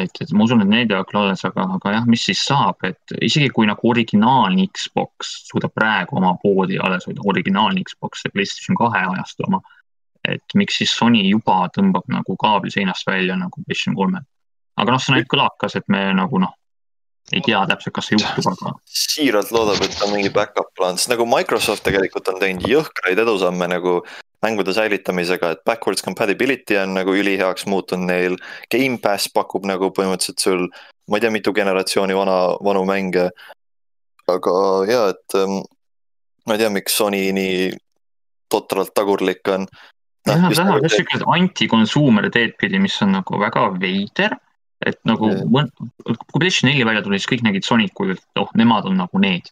et, et ma usun, et need küll alles, aga, aga jah, mis siis saab, et isegi kui nagu originaalne Xbox suudab praegu oma poodi alles hoida, originaalne Xbox, see PlayStation kahe ajastu oma. et miks siis Sony juba tõmbab nagu kaabli seinast välja nagu PlayStation kolme. aga noh, see näib kõlakas, et me nagu noh, ei tea täpselt, kas see juhtub, aga siiralt loodab, et on mingi back-up plaan, sest nagu Microsoft tegelikult on teinud jõhkraid edusamme nagu mängude säilitamisega, et backwards compatibility on nagu üliheaks muutunud neil. Gamepass pakub nagu põhimõtteliselt sul, ma ei tea, mitu generatsiooni vana, vanu mänge. aga ja, et ähm, ma ei tea, miks Sony nii totralt tagurlik on. jah, nad lähevad jah siukest anti-consumer teed pidi, mis on nagu väga veider. Et nagu mõn- kui PlayStation neli välja tuli, siis kõik nägid Sonic kui, et oh, nemad on nagu need.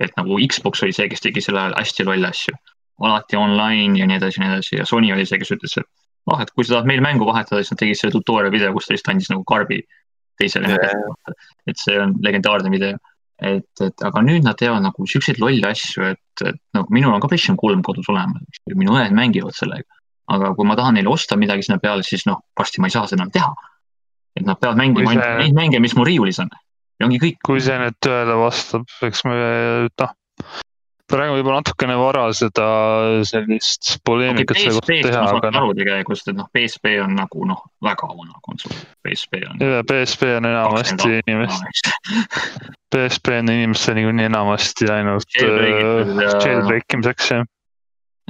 et nagu Xbox oli see, kes tegi sel ajal hästi lolle asju. alati online ja nii edasi ja nii edasi ja Sony oli see, kes ütles, et ah, et kui sa tahad meil mängu vahetada, siis nad tegid selle tutorial video, kus ta lihtsalt andis nagu karbi teisele Jah.. et see on legendaarne video. et, et aga nüüd nad teevad nagu siukseid lolle asju, et, et nagu minul on ka PlayStation kolm kodus olemas, minu õed mängivad sellega. aga kui ma tahan neile osta midagi sinna peale, siis noh, varsti ma ei saa seda enam teha. Et nad peavad mängima Kui ainult see- neid mänge, mis mul riiulis on ja ongi kõik. kui see nüüd tõele vastab, eks me noh, praegu võib olla natukene vara seda sellist poleemikat selle kohta teha, aga noh, aru tegelikult, et noh, PSP on nagu noh, väga vana konsool, PSP on. ja PSP on enamasti inimest, PSP on inimestel niikuinii enamasti ainult jailbreak imiseks jah.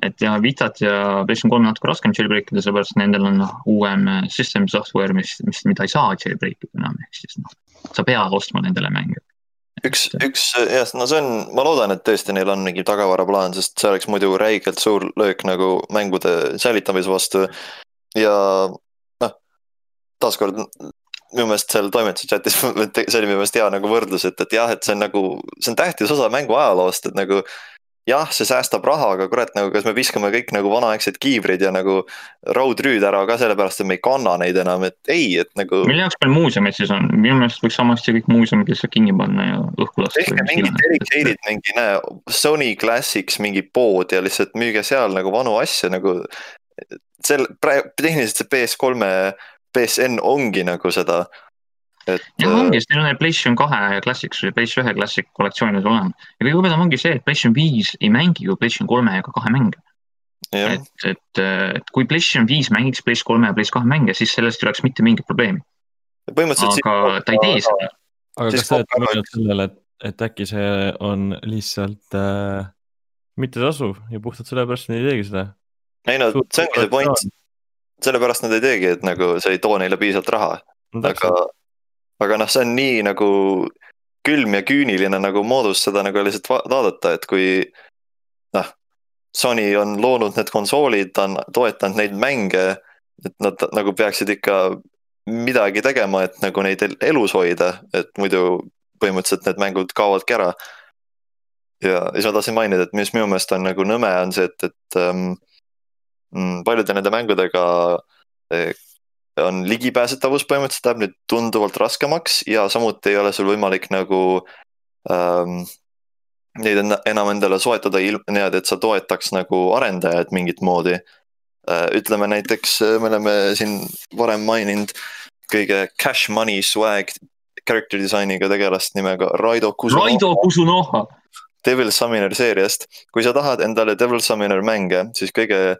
Et ja Vitat ja PlayStation kolm natuke raskem jailbreak ida, sellepärast nendel on noh, uuem äh, system software, mis, mis, mida ei saa jailbreak ida enam, ehk siis noh, sa pead ostma nendele mänge. üks, üks jah, no see on, ma loodan, et tõesti neil on mingi tagavaraplaan, sest see oleks muidu räigelt suur löök nagu mängude säilitamise vastu. ja noh, taaskord minu meelest seal toimetuse chatis, see oli minu meelest hea nagu võrdlus, et, et jah, et see on nagu, see on tähtis osa mängu ajaloost, et nagu jah, see säästab raha, aga kurat, nagu kas me viskame kõik nagu vanaaegsed kiivrid ja nagu raudrüüd ära ka sellepärast, et me ei kanna neid enam, et ei, et nagu mille jaoks meil muuseumid siis on, minu meelest võiks samasti kõik muuseumid lihtsalt kinni panna ja õhku lasta. tehke mingi dedicated mingi näe, Sony Classics mingi pood ja lihtsalt müüge seal nagu vanu asju nagu. sel-, praegu tehniliselt see PS3-e, PSN ongi nagu seda. Et jah, ongi, sest neil on need PlayStation kahe Classics või PlayStation ühe Classic kollektsioonid olemas. ja kõige huvitavam ongi see, et PlayStation viis ei mängi ju PlayStation kolme ega kahe mänge. äh, et, et, et kui PlayStation viis mängiks PlayStation kolme ja PlayStation kahe mänge, siis sellest ei oleks mitte mingit probleemi. aga ta ei tee seda. aga kas te olete mõelnud sellele, et, et äkki see on lihtsalt äh, mittetasuv ja puhtalt sellepärast nad ei teegi seda? ei no see ongi see point, sellepärast nad ei teegi, et nagu see ei too neile piisavalt raha, aga, aga noh, see on nii nagu külm ja küüniline nagu moodus seda nagu lihtsalt va- vaadata, et kui noh, Sony on loonud need konsoolid, ta on toetanud neid mänge, et nad nagu peaksid ikka midagi tegema, et nagu neid el- elus hoida, et muidu põhimõtteliselt need mängud kaovadki ära. ja siis ma tahtsin mainida, et mis minu meelest on nagu nõme, on see, et, et ähm, mm, paljude nende mängudega eh, on ligipääsetavus põhimõtteliselt läheb nüüd tunduvalt raskemaks ja samuti ei ole sul võimalik nagu ähm, neid enam endale soetada niimoodi, et sa toetaks nagu arendajaid mingit moodi äh,. ütleme näiteks, me oleme siin varem maininud kõige cash money swag character disainiga tegelast nimega Raido Kusunoha Raido Kusunoha. Devil Summoner seeriast. kui sa tahad endale Devil Summoner mänge, siis kõige,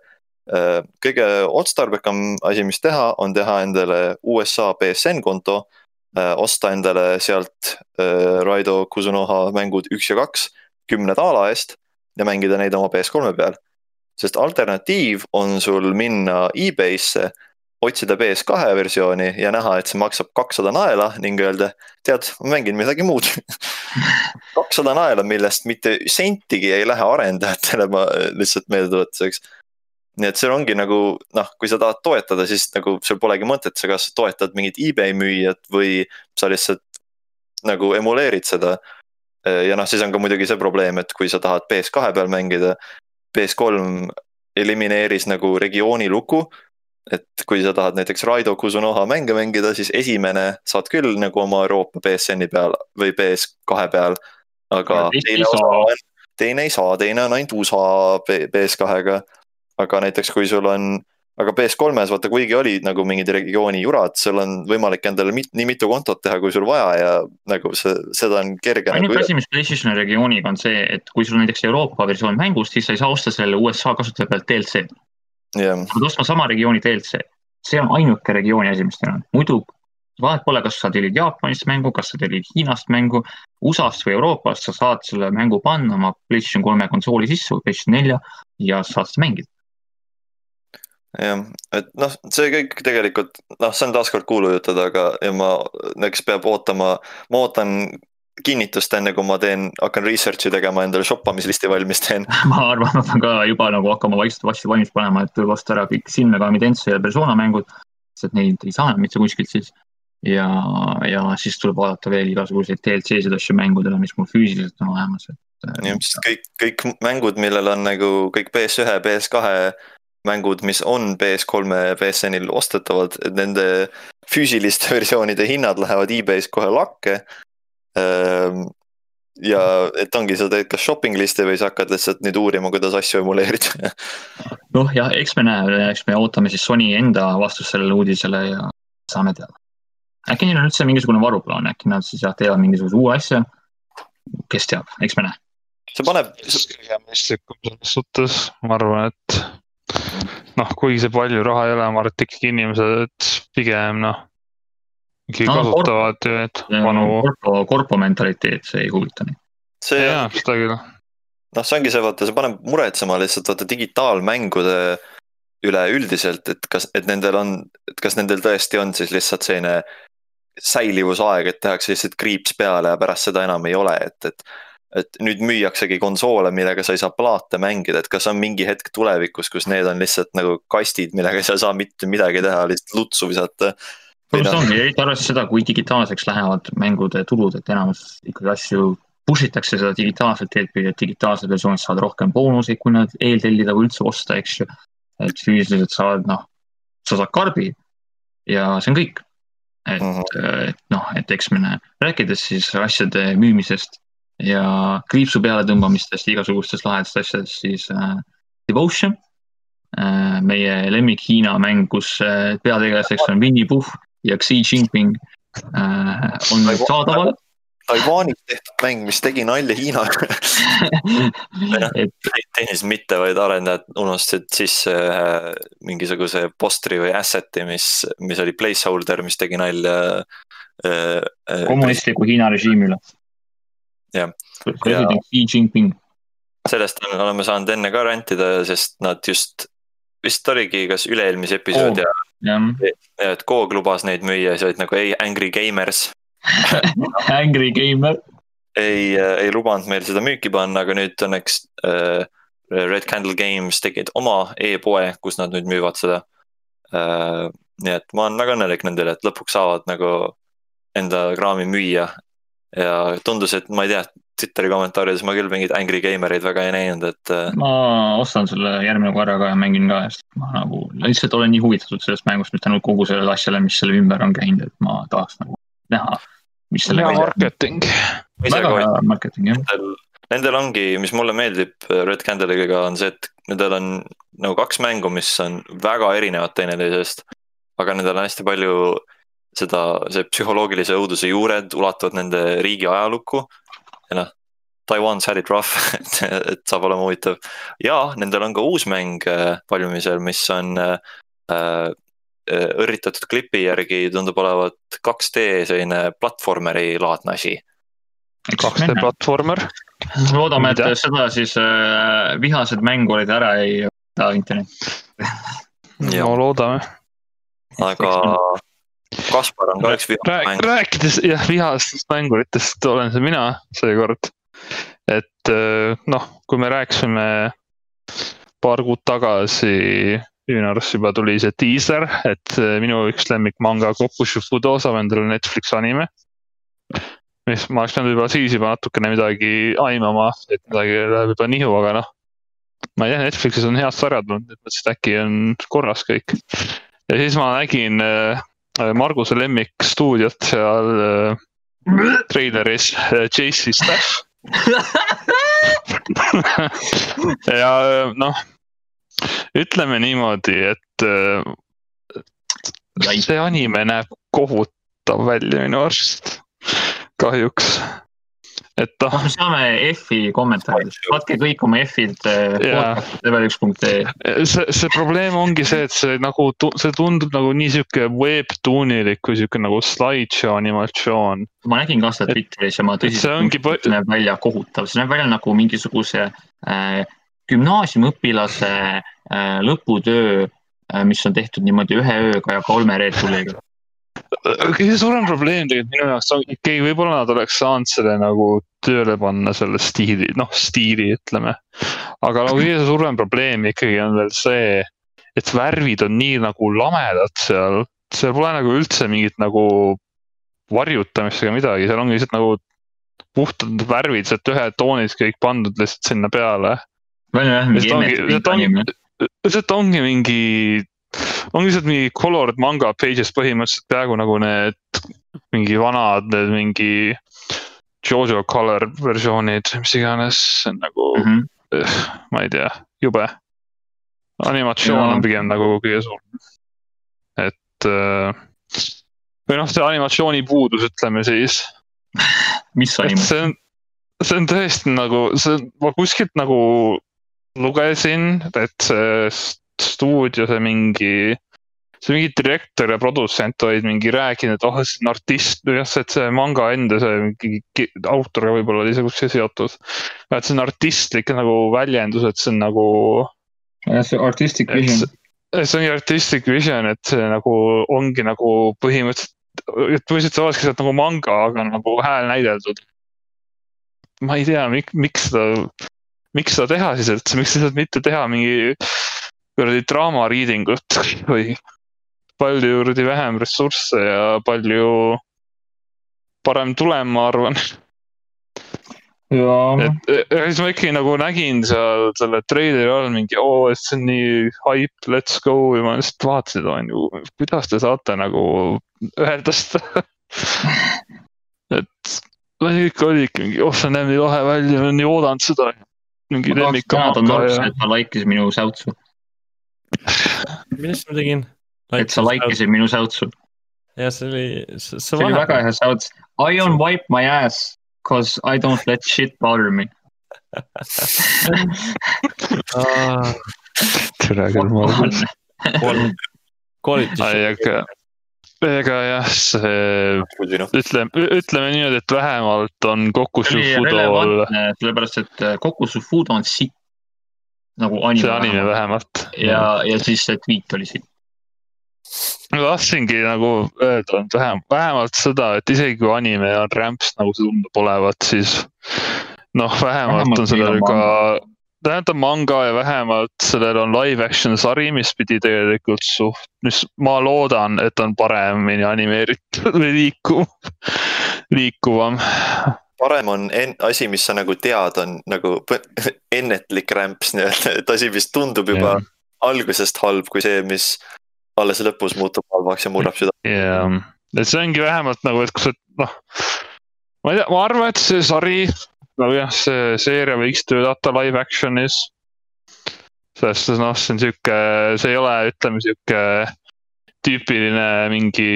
kõige otstarbekam asi, mis teha, on teha endale USA BSN konto. osta endale sealt äh, Raido Kusunoha mängud üks ja kaks kümne daala eest ja mängida neid oma PS3 peal. sest alternatiiv on sul minna e-Bay'sse, otsida PS2 versiooni ja näha, et see maksab kakssada naela ning öelda, tead, ma mängin midagi muud kakssada naela, millest mitte sentigi ei lähe arendajatele, ma lihtsalt meeldetuletuseks. Nii et see ongi nagu noh, kui sa tahad toetada, siis nagu sul polegi mõtet, sa kas toetad mingit e-Bay müüjat või sa lihtsalt nagu emuleerid seda. ja noh, siis on ka muidugi see probleem, et kui sa tahad PS2 peal mängida, PS3 elimineeris nagu regiooni lugu et kui sa tahad näiteks Raido Kusunoha mänge mängida, siis esimene saad küll nagu oma Euroopa BSN-i peal või PS2 peal. aga teine osa on, teine ei saa, teine on ainult USA B- PS2-ga. Aga näiteks kui sul on, aga PS3-s vaata, kuigi olid nagu mingid regiooni jurad, sul on võimalik endale mit, nii mitu kontot teha, kui sul vaja ja nagu see, seda on kerge ainuke nagu. asi, mis PlayStationi regiooniga on see, et kui sul näiteks Euroopa versioon mängust, siis sa ei saa osta selle USA kasutaja pealt DLC-d. jah, sa pead ostma sama regiooni DLC. see on ainuke regiooni asi, mis teil on. muidu vahet pole, kas sa tellid Jaapanist mängu, kas sa tellid Hiinast mängu, USA-st või Euroopast, sa saad selle mängu panna oma PlayStation kolme konsooli sisse või PlayStation nelja ja saad seda mängida. jah, et noh, see kõik tegelikult noh, see on taaskord kuulujutud, aga ja ma, eks peab ootama, ma ootan kinnitust enne, kui ma teen, hakkan research'i tegema, endale shoppamislisti valmis teen. ma arvan, ma pean ka juba nagu hakkama vaikselt varsti valmis panema, et osta ära kõik Silmegami Dance ja Persona mängud, sest neid ei saa enam mitte kuskilt siis. ja, ja siis tuleb vaadata veel igasuguseid DLC-sid asju mängudele, mis mul füüsiliselt on olemas, et. jah, sest kõik, kõik mängud, millel on nagu kõik PS1, PS2 mängud, mis on PS3 ja PSN-il ostetavad, et nende füüsiliste versioonide hinnad lähevad e-Bay's kohe lakke. ja et ongi, sa teed kas shopping list'i või sa hakkad lihtsalt nüüd uurima, kuidas asju emuleerida. noh, ja eks me näe, eks me ootame siis Sony enda vastust sellele uudisele ja saame teada. äkki neil on üldse mingisugune varuplaan, äkki nad siis jah teevad mingisuguse uue asja. kes teab, eks me näe. see paneb, suhtes, ma arvan, et noh, kuigi see palju raha ei ole, ma arvan, et ikkagi inimesed pigem noh, ikkagi No, kasutavad ju neid vanu, korpo, korpo mentaliteet, see ei huvita neid. see jaa, seda küll. noh, see ongi see, vaata, see paneb muretsema lihtsalt vaata digitaalmängude üle üldiselt, et kas, et nendel on, et kas nendel tõesti on siis lihtsalt selline säilivusaeg, et tehakse lihtsalt kriips peale ja pärast seda enam ei ole, et, et et nüüd müüaksegi konsoole, millega sa ei saa plaate mängida, et kas on mingi hetk tulevikus, kus need on lihtsalt nagu kastid, millega sa ei saa mitte midagi teha, lihtsalt lutsu visata. Põhimõtteliselt noh. ongi, eriti arvestades seda, kui digitaalseks lähevad mängude tulud, et enamus ikkagi asju push itakse seda digitaalselt teed pidi, et digitaalsed versioonid saavad rohkem boonuseid, kui nad eeltellida või üldse osta, eks ju. et füüsiliselt saad, noh, sa saad karbi ja see on kõik. et Mhm. et noh, et eks me näe, rääkides siis asjade müümisest ja kriipsu peale tõmbamistest, igasugustest lahedast asjadest, siis äh, Devotion äh,. meie lemmik Hiina mäng, kus äh, peategelaseks on Winnie Puhh ja Xi Jinping äh, on nüüd saadaval. Taiwanis tehtud mäng, mis tegi nalja Hiinaga. et tehniliselt mitte, vaid arendajad unustasid sisse ühe mingisuguse postri või asset'i, mis, mis oli placeholder, mis tegi nalja äh,. kommunistliku Hiina režiimi üle. Jah. president Xi Jinping. sellest on- oleme saanud enne ka rantida, sest nad just, vist oligi kas üle-eelmise episoodi Coog. ajal, jah, et Coog lubas neid müüa, siis olid nagu ei, Angry Gamers Angry Gamer. ei, ei lubanud meil seda müüki panna, aga nüüd õnneks äh, Red Candle Games tegid oma e-poe, kus nad nüüd müüvad seda äh,. nii et ma olen väga õnnelik nendele, et lõpuks saavad nagu enda kraami müüa. Ja tundus, et ma ei tea, Twitteri kommentaarides ma küll mingeid Angry Gamereid väga ei näinud, et äh, ma ostan selle järgmine korra ka ja mängin ka, sest ma nagu lihtsalt olen nii huvitatud sellest mängust, mitte ainult kogu sellele asjale, mis selle ümber on käinud, et ma tahaks nagu näha, mis hea sellega. marketing. väga hea marketing jah. nendel, nendel ongi, mis mulle meeldib Red Candle'iga on see, et nendel on nagu kaks mängu, mis on väga erinevad teineteisest. aga nendel on hästi palju seda, see psühholoogilise õuduse juured ulatuvad nende riigi ajalukku. ja noh, Taiwan's had it rough, et, et saab olema huvitav. ja nendel on ka uus mäng äh, valmimisel, mis on äh, äh, õrritatud klipi järgi tundub olevat 2D selline platvormeri laadne asi. 2D platvormer. loodame, et seda siis äh, vihased mängurid ära ei võta internet. Jah. no loodame. aga Kaspar on ka üks vihamäng. rääkides jah, vihastest mänguritest olen see mina seekord. et eh, noh, kui me rääkisime paar kuud tagasi, minu arust juba tuli see diiser, et eh, minu üks lemmik manga Kokushu Fudo saab endale Netflixi anime. mis ma oleks pidanud juba siis juba natukene midagi aimama, et midagi läheb juba nihu, aga noh. ma ei tea, Netflixis on head sarjad olnud, et mõtlesin, et äkki on korras kõik. ja siis ma nägin äh, Marguse lemmikstuudiot seal äh, treileris äh, JC Staff. Ja äh, noh, ütleme niimoodi, et äh, see anime näeb kohutav välja minu arust, kahjuks. Et noh noh, me saame F-i kommentaarides, saatke kõik oma F-id Jaa. level1.ee. see, see probleem ongi see, et see nagu, see tundub nagu nii sihuke webtoonilik kui sihuke nagu slideshow animatsioon. ma nägin ka seda Twitteris ja ma see tõsiselt see näeb välja kohutav, see näeb välja nagu mingisuguse äh, gümnaasiumiõpilase äh, lõputöö äh,, mis on tehtud niimoodi ühe ööga ja kolme Red Bulliga. Kõige suurem probleem tegelikult minu jaoks on, okei okay,, võib-olla nad oleks saanud selle nagu tööle panna selle stiili, noh stiili ütleme. aga nagu kõige suurem probleem ikkagi on veel see, et värvid on nii nagu lamedad seal, seal pole nagu üldse mingit nagu varjutamist ega midagi, seal ongi lihtsalt nagu puhtad värvid, lihtsalt ühed toonid kõik pandud lihtsalt sinna peale. lihtsalt ongi mingi, ongi lihtsalt mingi colored manga pages põhimõtteliselt peaaegu nagu need mingi vanad, need mingi Jojo color versioonid, mis iganes, see on nagu mm. -hmm. ma ei tea, jube. animatsioon Jaa. on pigem nagu kõige suurem. et äh, või noh, see animatsiooni puudus, ütleme siis, mis et anime? see on see on tõesti nagu, see, ma kuskilt nagu lugesin, et see stuudio, see mingi, see mingi direktor ja produtsent olid mingi rääkinud, et oh, see on artist, jah, et see manga enda, see mingi autoriga võib-olla oli see kuskil seotud. et see on artistlik nagu väljendus, et see on nagu see artistic et vision see- et see ongi artistic vision, et see nagu ongi nagu põhimõtteliselt, et põhimõtteliselt olekski sealt nagu manga, aga nagu hääl näideldud. ma ei tea, miks, miks seda, miks seda teha siis üldse, miks lihtsalt mitte teha mingi kuradi draama reading ut või palju kuradi vähem ressursse ja palju parem tulem, ma arvan et ja siis ma ikkagi nagu nägin seal selle treileri all mingi, oo, et see on nii hype, let's go. Ja ma lihtsalt vaatasin, et on ju, kuidas te saate nagu seda et kõik oli ikka mingi, oh see näeb nii lahe välja, ma olen nii oodanud seda. mingi ma tahaks tänada lemmik ja et ta like'is minu säutsu, millest ma tegin? et sa like'isid minu säutsu. ja see oli, see see oli väga hea säuts. I don't wipe my ass cause I don't let shit bother me. tere küll, ma olen. ei, aga, ega jah, see ütleme, ütleme niimoodi, et vähemalt on Kokusu see oli Fudol relevantne, sellepärast et äh, Kokusu Food on sitt. Nagu anime. see anime. vähemalt. ja, ja siis see tweet oli sitt. ma tahtsingi nagu öelda, et vähem, vähemalt seda, et isegi kui anime on rämps, nagu see tundub olevat, siis noh, vähemalt on sellel ka, tähendab manga ja vähemalt sellel on live action sari, mis pidi tegelikult suht, mis ma loodan, et on paremini animeeritud või liikuv, liikuvam. Parem on en- asi, mis sa nagu tead, on nagu ennetlik rämps nii-öelda, et asi, mis tundub juba Jah. algusest halb, kui see, mis alles lõpus muutub halvaks ja murrab südant. jah, et see ongi vähemalt nagu, et kui sa noh, ma ei tea, ma arvan, et see sari, nagu jah, see seeria võiks töötada live action'is. sest noh, see on sihuke, see ei ole, ütleme sihuke tüüpiline mingi,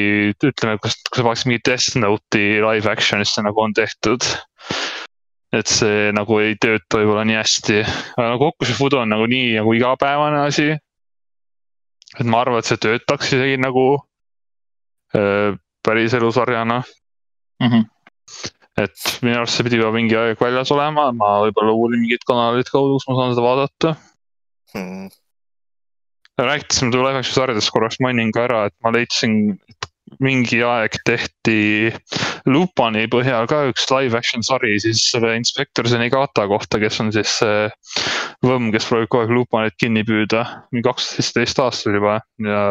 ütleme, kus, kui sa paneks mingi Death Note'i live action'isse nagu on tehtud. et see nagu ei tööta võib-olla nii hästi, aga no Kokusu Fudo on nagu nii nagu igapäevane asi et ma arvan, et see töötaks isegi nagu äh, päriselu sarjana, Mhm. et minu arust see pidi juba mingi aeg väljas olema, ma võib-olla uurin mingeid kanaleid kaudu, kus ma saan seda vaadata. Hmm. Rääkisime live action sarjadest korraks mainin ka ära, et ma leidsin, et mingi aeg tehti Lupani põhjal ka üks live action sari siis selle inspektor Senigata kohta, kes on siis see võmm, kes proovib kogu aeg Lupanit kinni püüda, mingi kaksteist aastat juba ja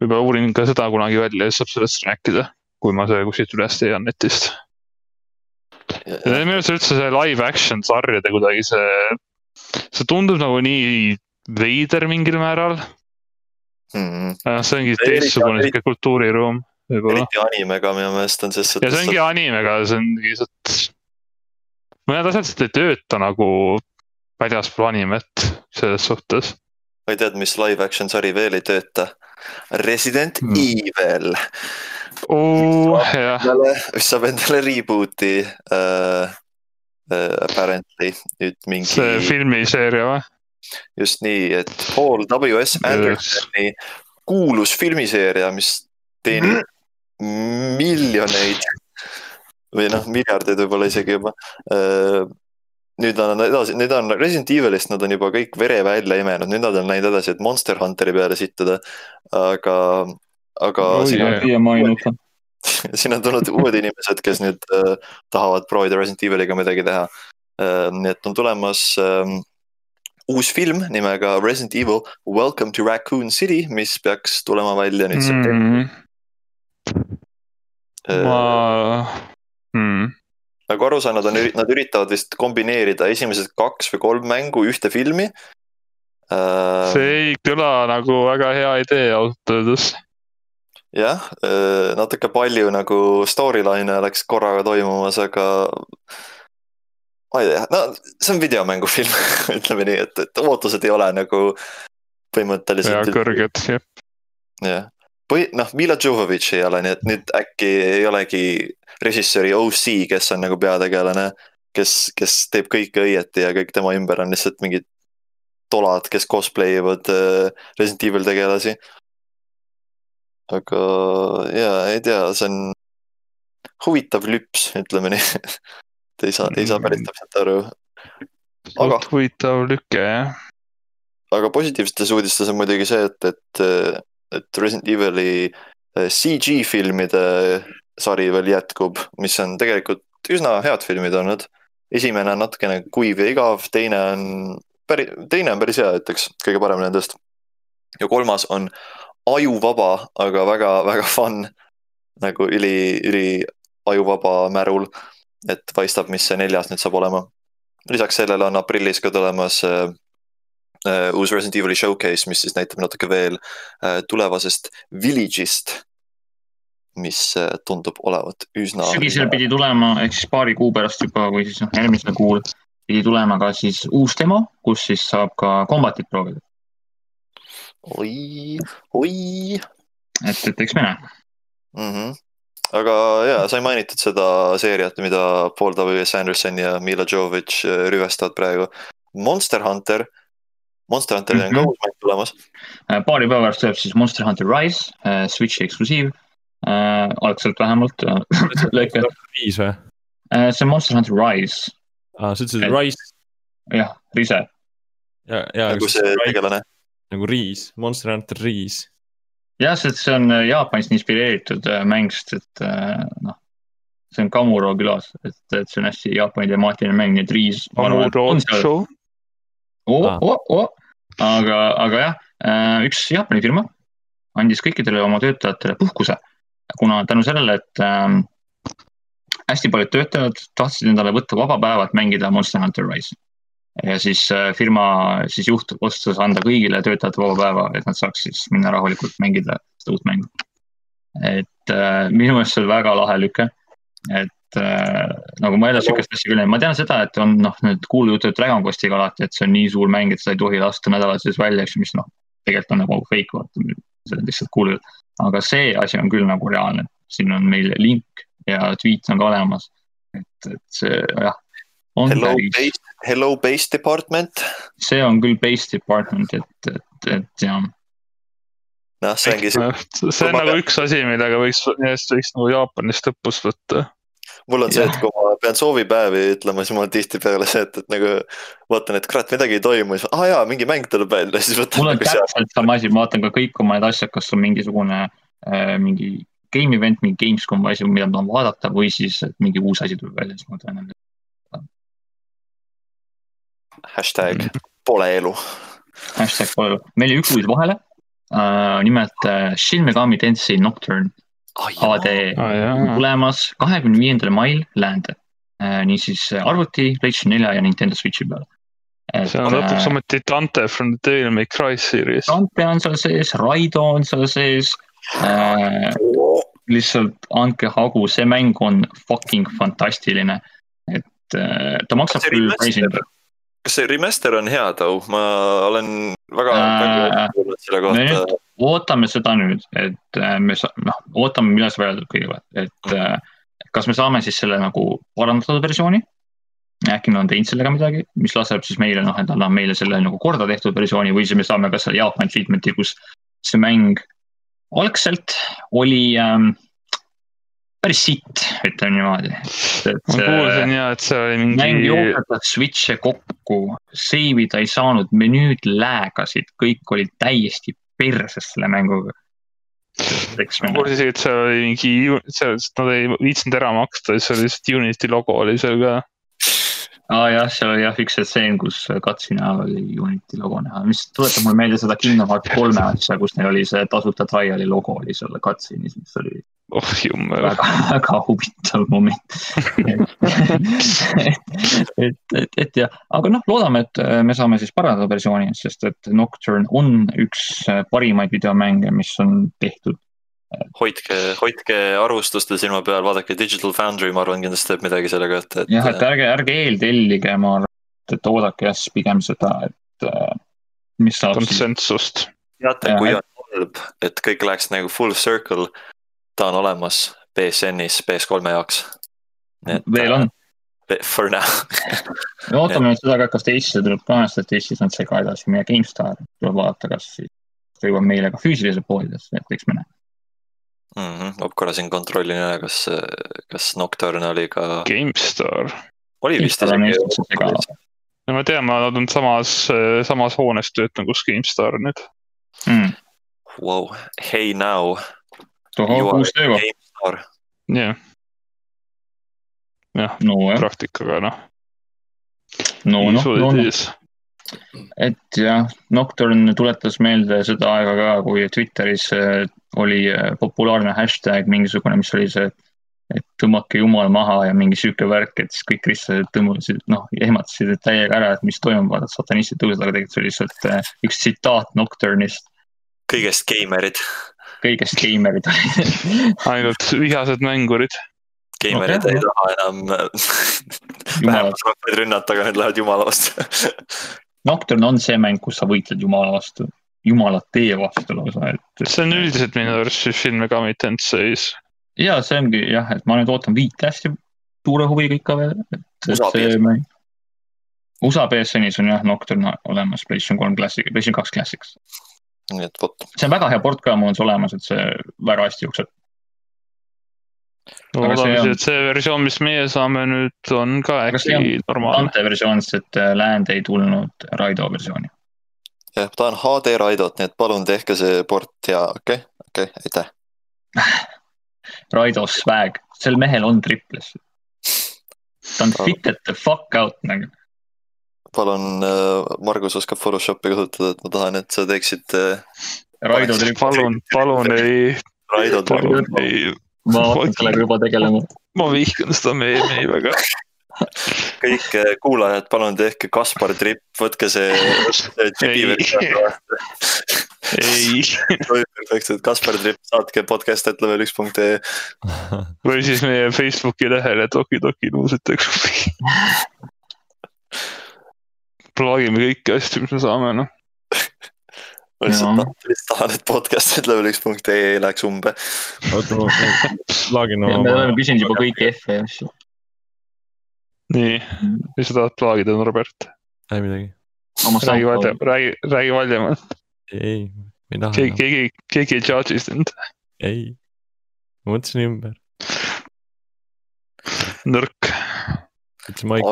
võib-olla uurin ka seda kunagi välja ja siis saab sellest rääkida, kui ma selle kuskilt üles leian netist. minu arust üldse see live action sarjade kuidagi see, see tundub nagu nii veider mingil määral. Hmm. see ongi teistsugune sihuke kultuuriruum võib-olla. eriti animega minu meelest on ses ja see ongi animega, see on lihtsalt, mõned asjad lihtsalt ei tööta nagu väljaspool animet selles suhtes. ma ei tea, mis live action sari veel ei tööta. Resident Hmm. Evil, jah, mis saab endale reboot'i uh,. Uh, apparently nüüd mingi see filmiseeria või? Just nii, et Paul W S Andersoni kuulus filmiseeria, mis teenib miljoneid või noh, miljardeid võib-olla isegi juba. nüüd nad on edasi, nüüd on Resident Evilist, nad on juba kõik vere välja imenud, nüüd nad on läinud edasi, et Monster Hunteri peale sittuda. aga, aga on, siiamaani nutan. siin on tulnud uued inimesed, kes nüüd uh, tahavad proovida Resident Eviliga midagi teha uh,. nii et on tulemas uh, uus film nimega Resident Evil Welcome to Raccoon City, mis peaks tulema välja nüüd septembris mm,. ma mm., nagu aru saan, nad on, nad üritavad vist kombineerida esimesed kaks või kolm mängu ühte filmi uh,. see ei kõla nagu väga hea idee ausalt öeldes. jah, natuke palju nagu storyline'e läks korraga toimumas, aga ma ei tea, no see on videomängufilm, ütleme nii, et, et ootused ei ole nagu põhimõtteliselt. kõrged, jah. jah, põhi, noh, Mila Jovovitš ei ole, nii et nüüd äkki ei olegi režissööri OC, kes on nagu peategelane. kes, kes teeb kõike õieti ja kõik tema ümber on lihtsalt mingid tolad, kes cosplay ivad äh, Resident Evil tegelasi. aga jaa, ei tea, see on huvitav lüps, ütleme nii. et ei saa, ei saa päris täpselt aru. aga, huvitav lüke jah. aga positiivsetes uudistes on muidugi see, et, et, et Resident Evil'i äh, CG filmide sari veel jätkub, mis on tegelikult üsna head filmid olnud. esimene on natukene kuiv ja igav, teine on päris, teine on päris hea, ütleks, kõige parem nendest. ja kolmas on ajuvaba, aga väga-väga fun. nagu üli, üli ajuvaba märul. Et paistab, mis see neljas nüüd saab olema. lisaks sellele on aprillis ka tulemas äh, äh, uus Resident Evil'i showcase, mis siis näitab natuke veel äh, tulevasest Village'ist, mis äh, tundub olevat üsna. sügisel pidi tulema, ehk siis paari kuu pärast juba või siis noh, järgmisel kuul pidi tulema ka siis uus demo, kus siis saab ka kombatit proovida, oi, oi et, et eks me näe. mm. -hmm. Aga jaa, sai mainitud seda seeriat, mida Paul W S Anderson ja Mila Jovovitš äh, rüvestavad praegu. Monster Hunter, Monster Hunteril on ka Mhm. uus mäng tulemas. paari päeva pärast tuleb siis Monster Hunter Rise, Switch'i eksklusiiv äh,, algselt vähemalt lõike. viis või? see on Monster Hunter Rise, aa, sa ütlesid Rise jah, Rise. ja, ja nagu see tegelane. nagu Riis, Monster Hunter Riis. jah, see, see on äh, Jaapanist inspireeritud äh, mäng, sest et äh, noh, see on Kamuro külas, et, et see on hästi Jaapani temaatiline mäng, nii et oh, Ah. oh, oh. aga, aga jah, üks Jaapani firma andis kõikidele oma töötajatele puhkuse, kuna tänu sellele, et ähm, hästi paljud töötajad tahtsid endale võtta vaba päeva, et mängida Monster Hunter Rise. Ja siis äh, firma siis juht otsustas anda kõigile töötajatele vaba päeva, et nad saaks siis minna rahulikult mängida seda uut mängu. et äh, minu meelest see oli väga lahe lüke, et äh, nagu ma jälle sihukest asja küll, ma tean seda, et on noh, need kuulujutud Dragon Questiga alati, et see on nii suur mäng, et seda ei tohi lasta nädala sees välja, eks ju, mis noh, tegelikult on nagu fake, vaata, see on lihtsalt kuulujutt. aga see asi on küll nagu reaalne, siin on meil link ja tweet on ka olemas. et, et see jah, Hello base, hello base department. see on küll base department, et, et, et jah, noh, see ongi see, see on nagu pean- üks asi, millega võiks, millest võiks nagu Jaapanist õppust võtta. mul on see, et kui ma pean soovipäevi ütlema, siis mul on tihtipeale see, et, et nagu vaatan, et kurat, midagi ei toimu, siis aa ah, jaa, mingi mäng tuleb välja, siis võtan mul on nagu täpselt sama asi, ma vaatan ka kõik oma need asjad, kas on mingisugune äh, mingi game event, mingi Gamescom või asi, mida ma tahan vaadata või siis, mingi uus asi tuleb välja, siis ma teen enda. Hashtag pole elu. hashtag pole, meil jäi üks uudis vahele uh,. nimelt uh, Shin Megami Tensei Nocturne HD aa jaa, tulemas kahekümne viiendal mail läände uh,. niisiis äh, arvuti, PlayStation nelja ja Nintendo Switchi peal. see on lõpuks ometi Dante from the Devil May Cry series. Dante on seal sees, Raido on seal sees uh,. lihtsalt andke hagu, see mäng on fucking fantastiline. et äh, ta maksab küll kas see remaster on hea too, ma olen väga Äh, väga kuulnud selle me kohta. ootame seda nüüd, et äh, me noh, ootame, millal see välja tuleb kõigepealt, et äh, kas me saame siis selle nagu parandatud versiooni. äkki nad on teinud sellega midagi, mis laseb siis meile, noh, et annab meile selle nagu korda tehtud versiooni või siis me saame ka selle Jaapani treatment'i, kus see mäng algselt oli ähm, päris sitt, ütleme niimoodi. ma kuulsin ja, et see oli mäng mingi, jooksetas switch'e kokku, save ida ei saanud, menüüd läägasid, kõik olid täiesti perses selle mänguga. ma kuulsin isegi, et seal oli mingi, sellest nad ei viitsinud ära maksta, siis oli lihtsalt Unity logo oli seal ka. aa jah, seal oli jah üks stseen, kus Katsi näol oli Unity logo näha, mis tuletab mulle meelde seda Kingdom Hearts kolme asja, kus neil oli see tasuta trial'i logo oli seal Katsinis, mis oli oh jummel, väga, huvitav moment. et, et, et, et jah, aga noh, loodame, et me saame siis parandada versiooni, sest et Nocturne on üks parimaid videomänge, mis on tehtud. hoidke, hoidke arvustuste silma peal, vaadake Digital Foundry, ma arvan, kindlasti teeb midagi selle kohta, et. jah, et ärge, ärge eeltellige, ma arvan, et oodake jah siis pigem seda, et äh, mis saab siis konsentsust. teate, kui on halb, et kõik läheks nagu full circle. Ta on olemas BSN-is PS3-e jaoks. veel on, For now. me ootame nüüd seda ka, kas ta Eestisse tuleb ka, sest Eestis nad sega edasi meie GameStar, tuleb vaadata, kas siis ta jõuab meile ka füüsilise poodidesse, et eks me näe. mm. -hmm. ma korra siin kontrollin üle, kas, kas Nocturne oli ka, GameStar. oli vist isegi no ma tean, nad on samas, samas hoones töötanud, kus GameStar nüüd. Mm. wow.. Hey now, tohoh, uus GameStar. jah, jah, praktikaga noh. no noh, no noh, et jah, Nocturne tuletas meelde seda aega ka, kui Twitteris äh, oli äh, populaarne hashtag mingisugune, mis oli see, et tõmmake jumal maha ja mingi sihuke värk, et siis kõik kristlased tõmbasid, noh, ehmatasid täiega ära, et mis toimub, vaata satanistid tõusevad, aga tegelikult see oli lihtsalt äh, üks tsitaat Nocturne'ist, kõigest geimerid, kõigest geimerid olid. ainult vihased mängurid. geimerid Okei, ei taha enam Jumala, vähemusrahvaid rünnata, aga nüüd lähevad jumala vastu. Nocturne on see mäng, kus sa võitled jumala vastu, jumalat teie vastu lausa, et. see on üldiselt minu arust see Shin Megami Tensei's. ja see ongi jah, et ma nüüd ootan viite hästi suure huviga ikka veel, et USA see mäng. USA BSN-is on jah Nocturne olemas PlayStation kolm Classic, PlayStation kaks Classics. Nii et vot, see on väga hea port ka mul on see olemas, et see väga hästi jookseb. See loodame on- siis, et see versioon, mis meie saame nüüd, on ka äkki normaalne. Dante versioon, sest et äh, Land ei tulnud Raido versiooni. jah, ma tahan HD Raidot, nii et palun tehke see port ja okei okay,, okei okay,, aitäh. Raido swag, sel mehel on triples. ta on fitted the fuck out nagu. palun, Margus oskab Photoshopi kasutada, et ma tahan, et sa teeksid äh, Raido triples, palun, palun ei, Raido palun ei, ma hakkan sellega juba tegelema. ma vihkan seda meemi väga. kõik äh, kuulajad, palun tehke Kaspar Tripp, võtke see, see Ei. perfektselt, Kaspar Tripp, saatke podcast et level üks punkt ee. või siis meie Facebooki lehele Toki Toki luusiteks. Plaagime kõiki asju, mis me saame, noh. ma lihtsalt Jaa. tahan- et podcast et level üks punkt ee läheks umbe. oota, ma laagin me oma oleme. küsinud juba kõiki F-e ja asju. nii, mis sa tahad plaagida, Norbert? ei midagi, oma räägi valjemalt, räägi, räägi valjemalt. ei, ei taha keegi, keegi, keegi ei charge'i sind. ei. ma mõtlesin ümber, nõrk. ütlesin ma ei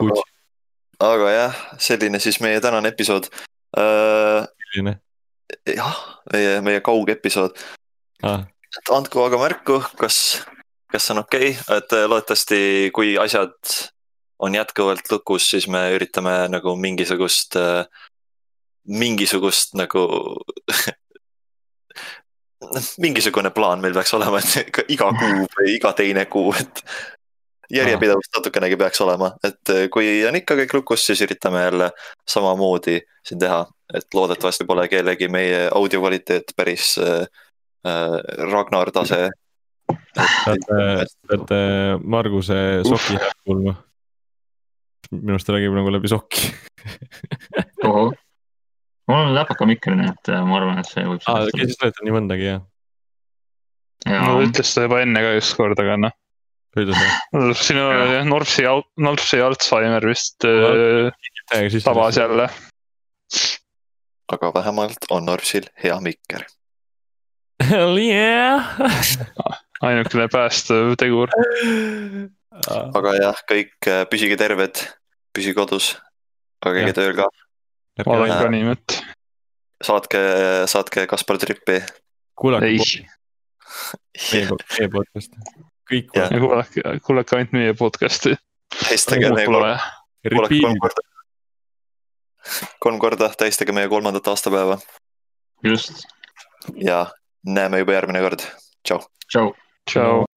Aga- jah, selline siis meie tänane episood äh,. selline jah, meie, meie kaugepisood, ah,. andku aga märku, kas, kas on okei okay?, et loodetavasti, kui asjad on jätkuvalt lukus, siis me üritame nagu mingisugust, mingisugust nagu mingisugune plaan meil peaks olema, et iga kuu või iga teine kuu, et järjepidevust natukenegi peaks olema, et kui on ikka kõik lukus, siis üritame jälle samamoodi siin teha, et loodetavasti pole kellegi meie audio kvaliteet päris äh, Ragnar tase. peate, peate Marguse soki häält kuulma. minu arust ta räägib nagu läbi sokki. ohoh. mul on läpaka mikker, nii et ma arvan, et see võib aa, sellest okei, siis olete nii mõndagi jah, no ütles ta juba enne ka ükskord, aga noh. sinu jah, Norpsi, Norpsi Alzheimer vist äh, tabas jälle. aga vähemalt on Norpsil hea mikker. Hell yeah. ainukene päästev tegur. aga jah, kõik äh, püsige terved, püsige kodus, aga käige tööl ka, ma olen Äh, ka niimoodi. saatke, saatke Kaspar Trippi. kuulake meie podcast'i, kõik kuulake. kuulake, ainult meie podcast'i. tähistage meie kolm, kuulake kolm Repeat, korda. kolm korda tähistage meie kolmandat aastapäeva just, ja näeme juba järgmine kord, tšau. tšau. tšau.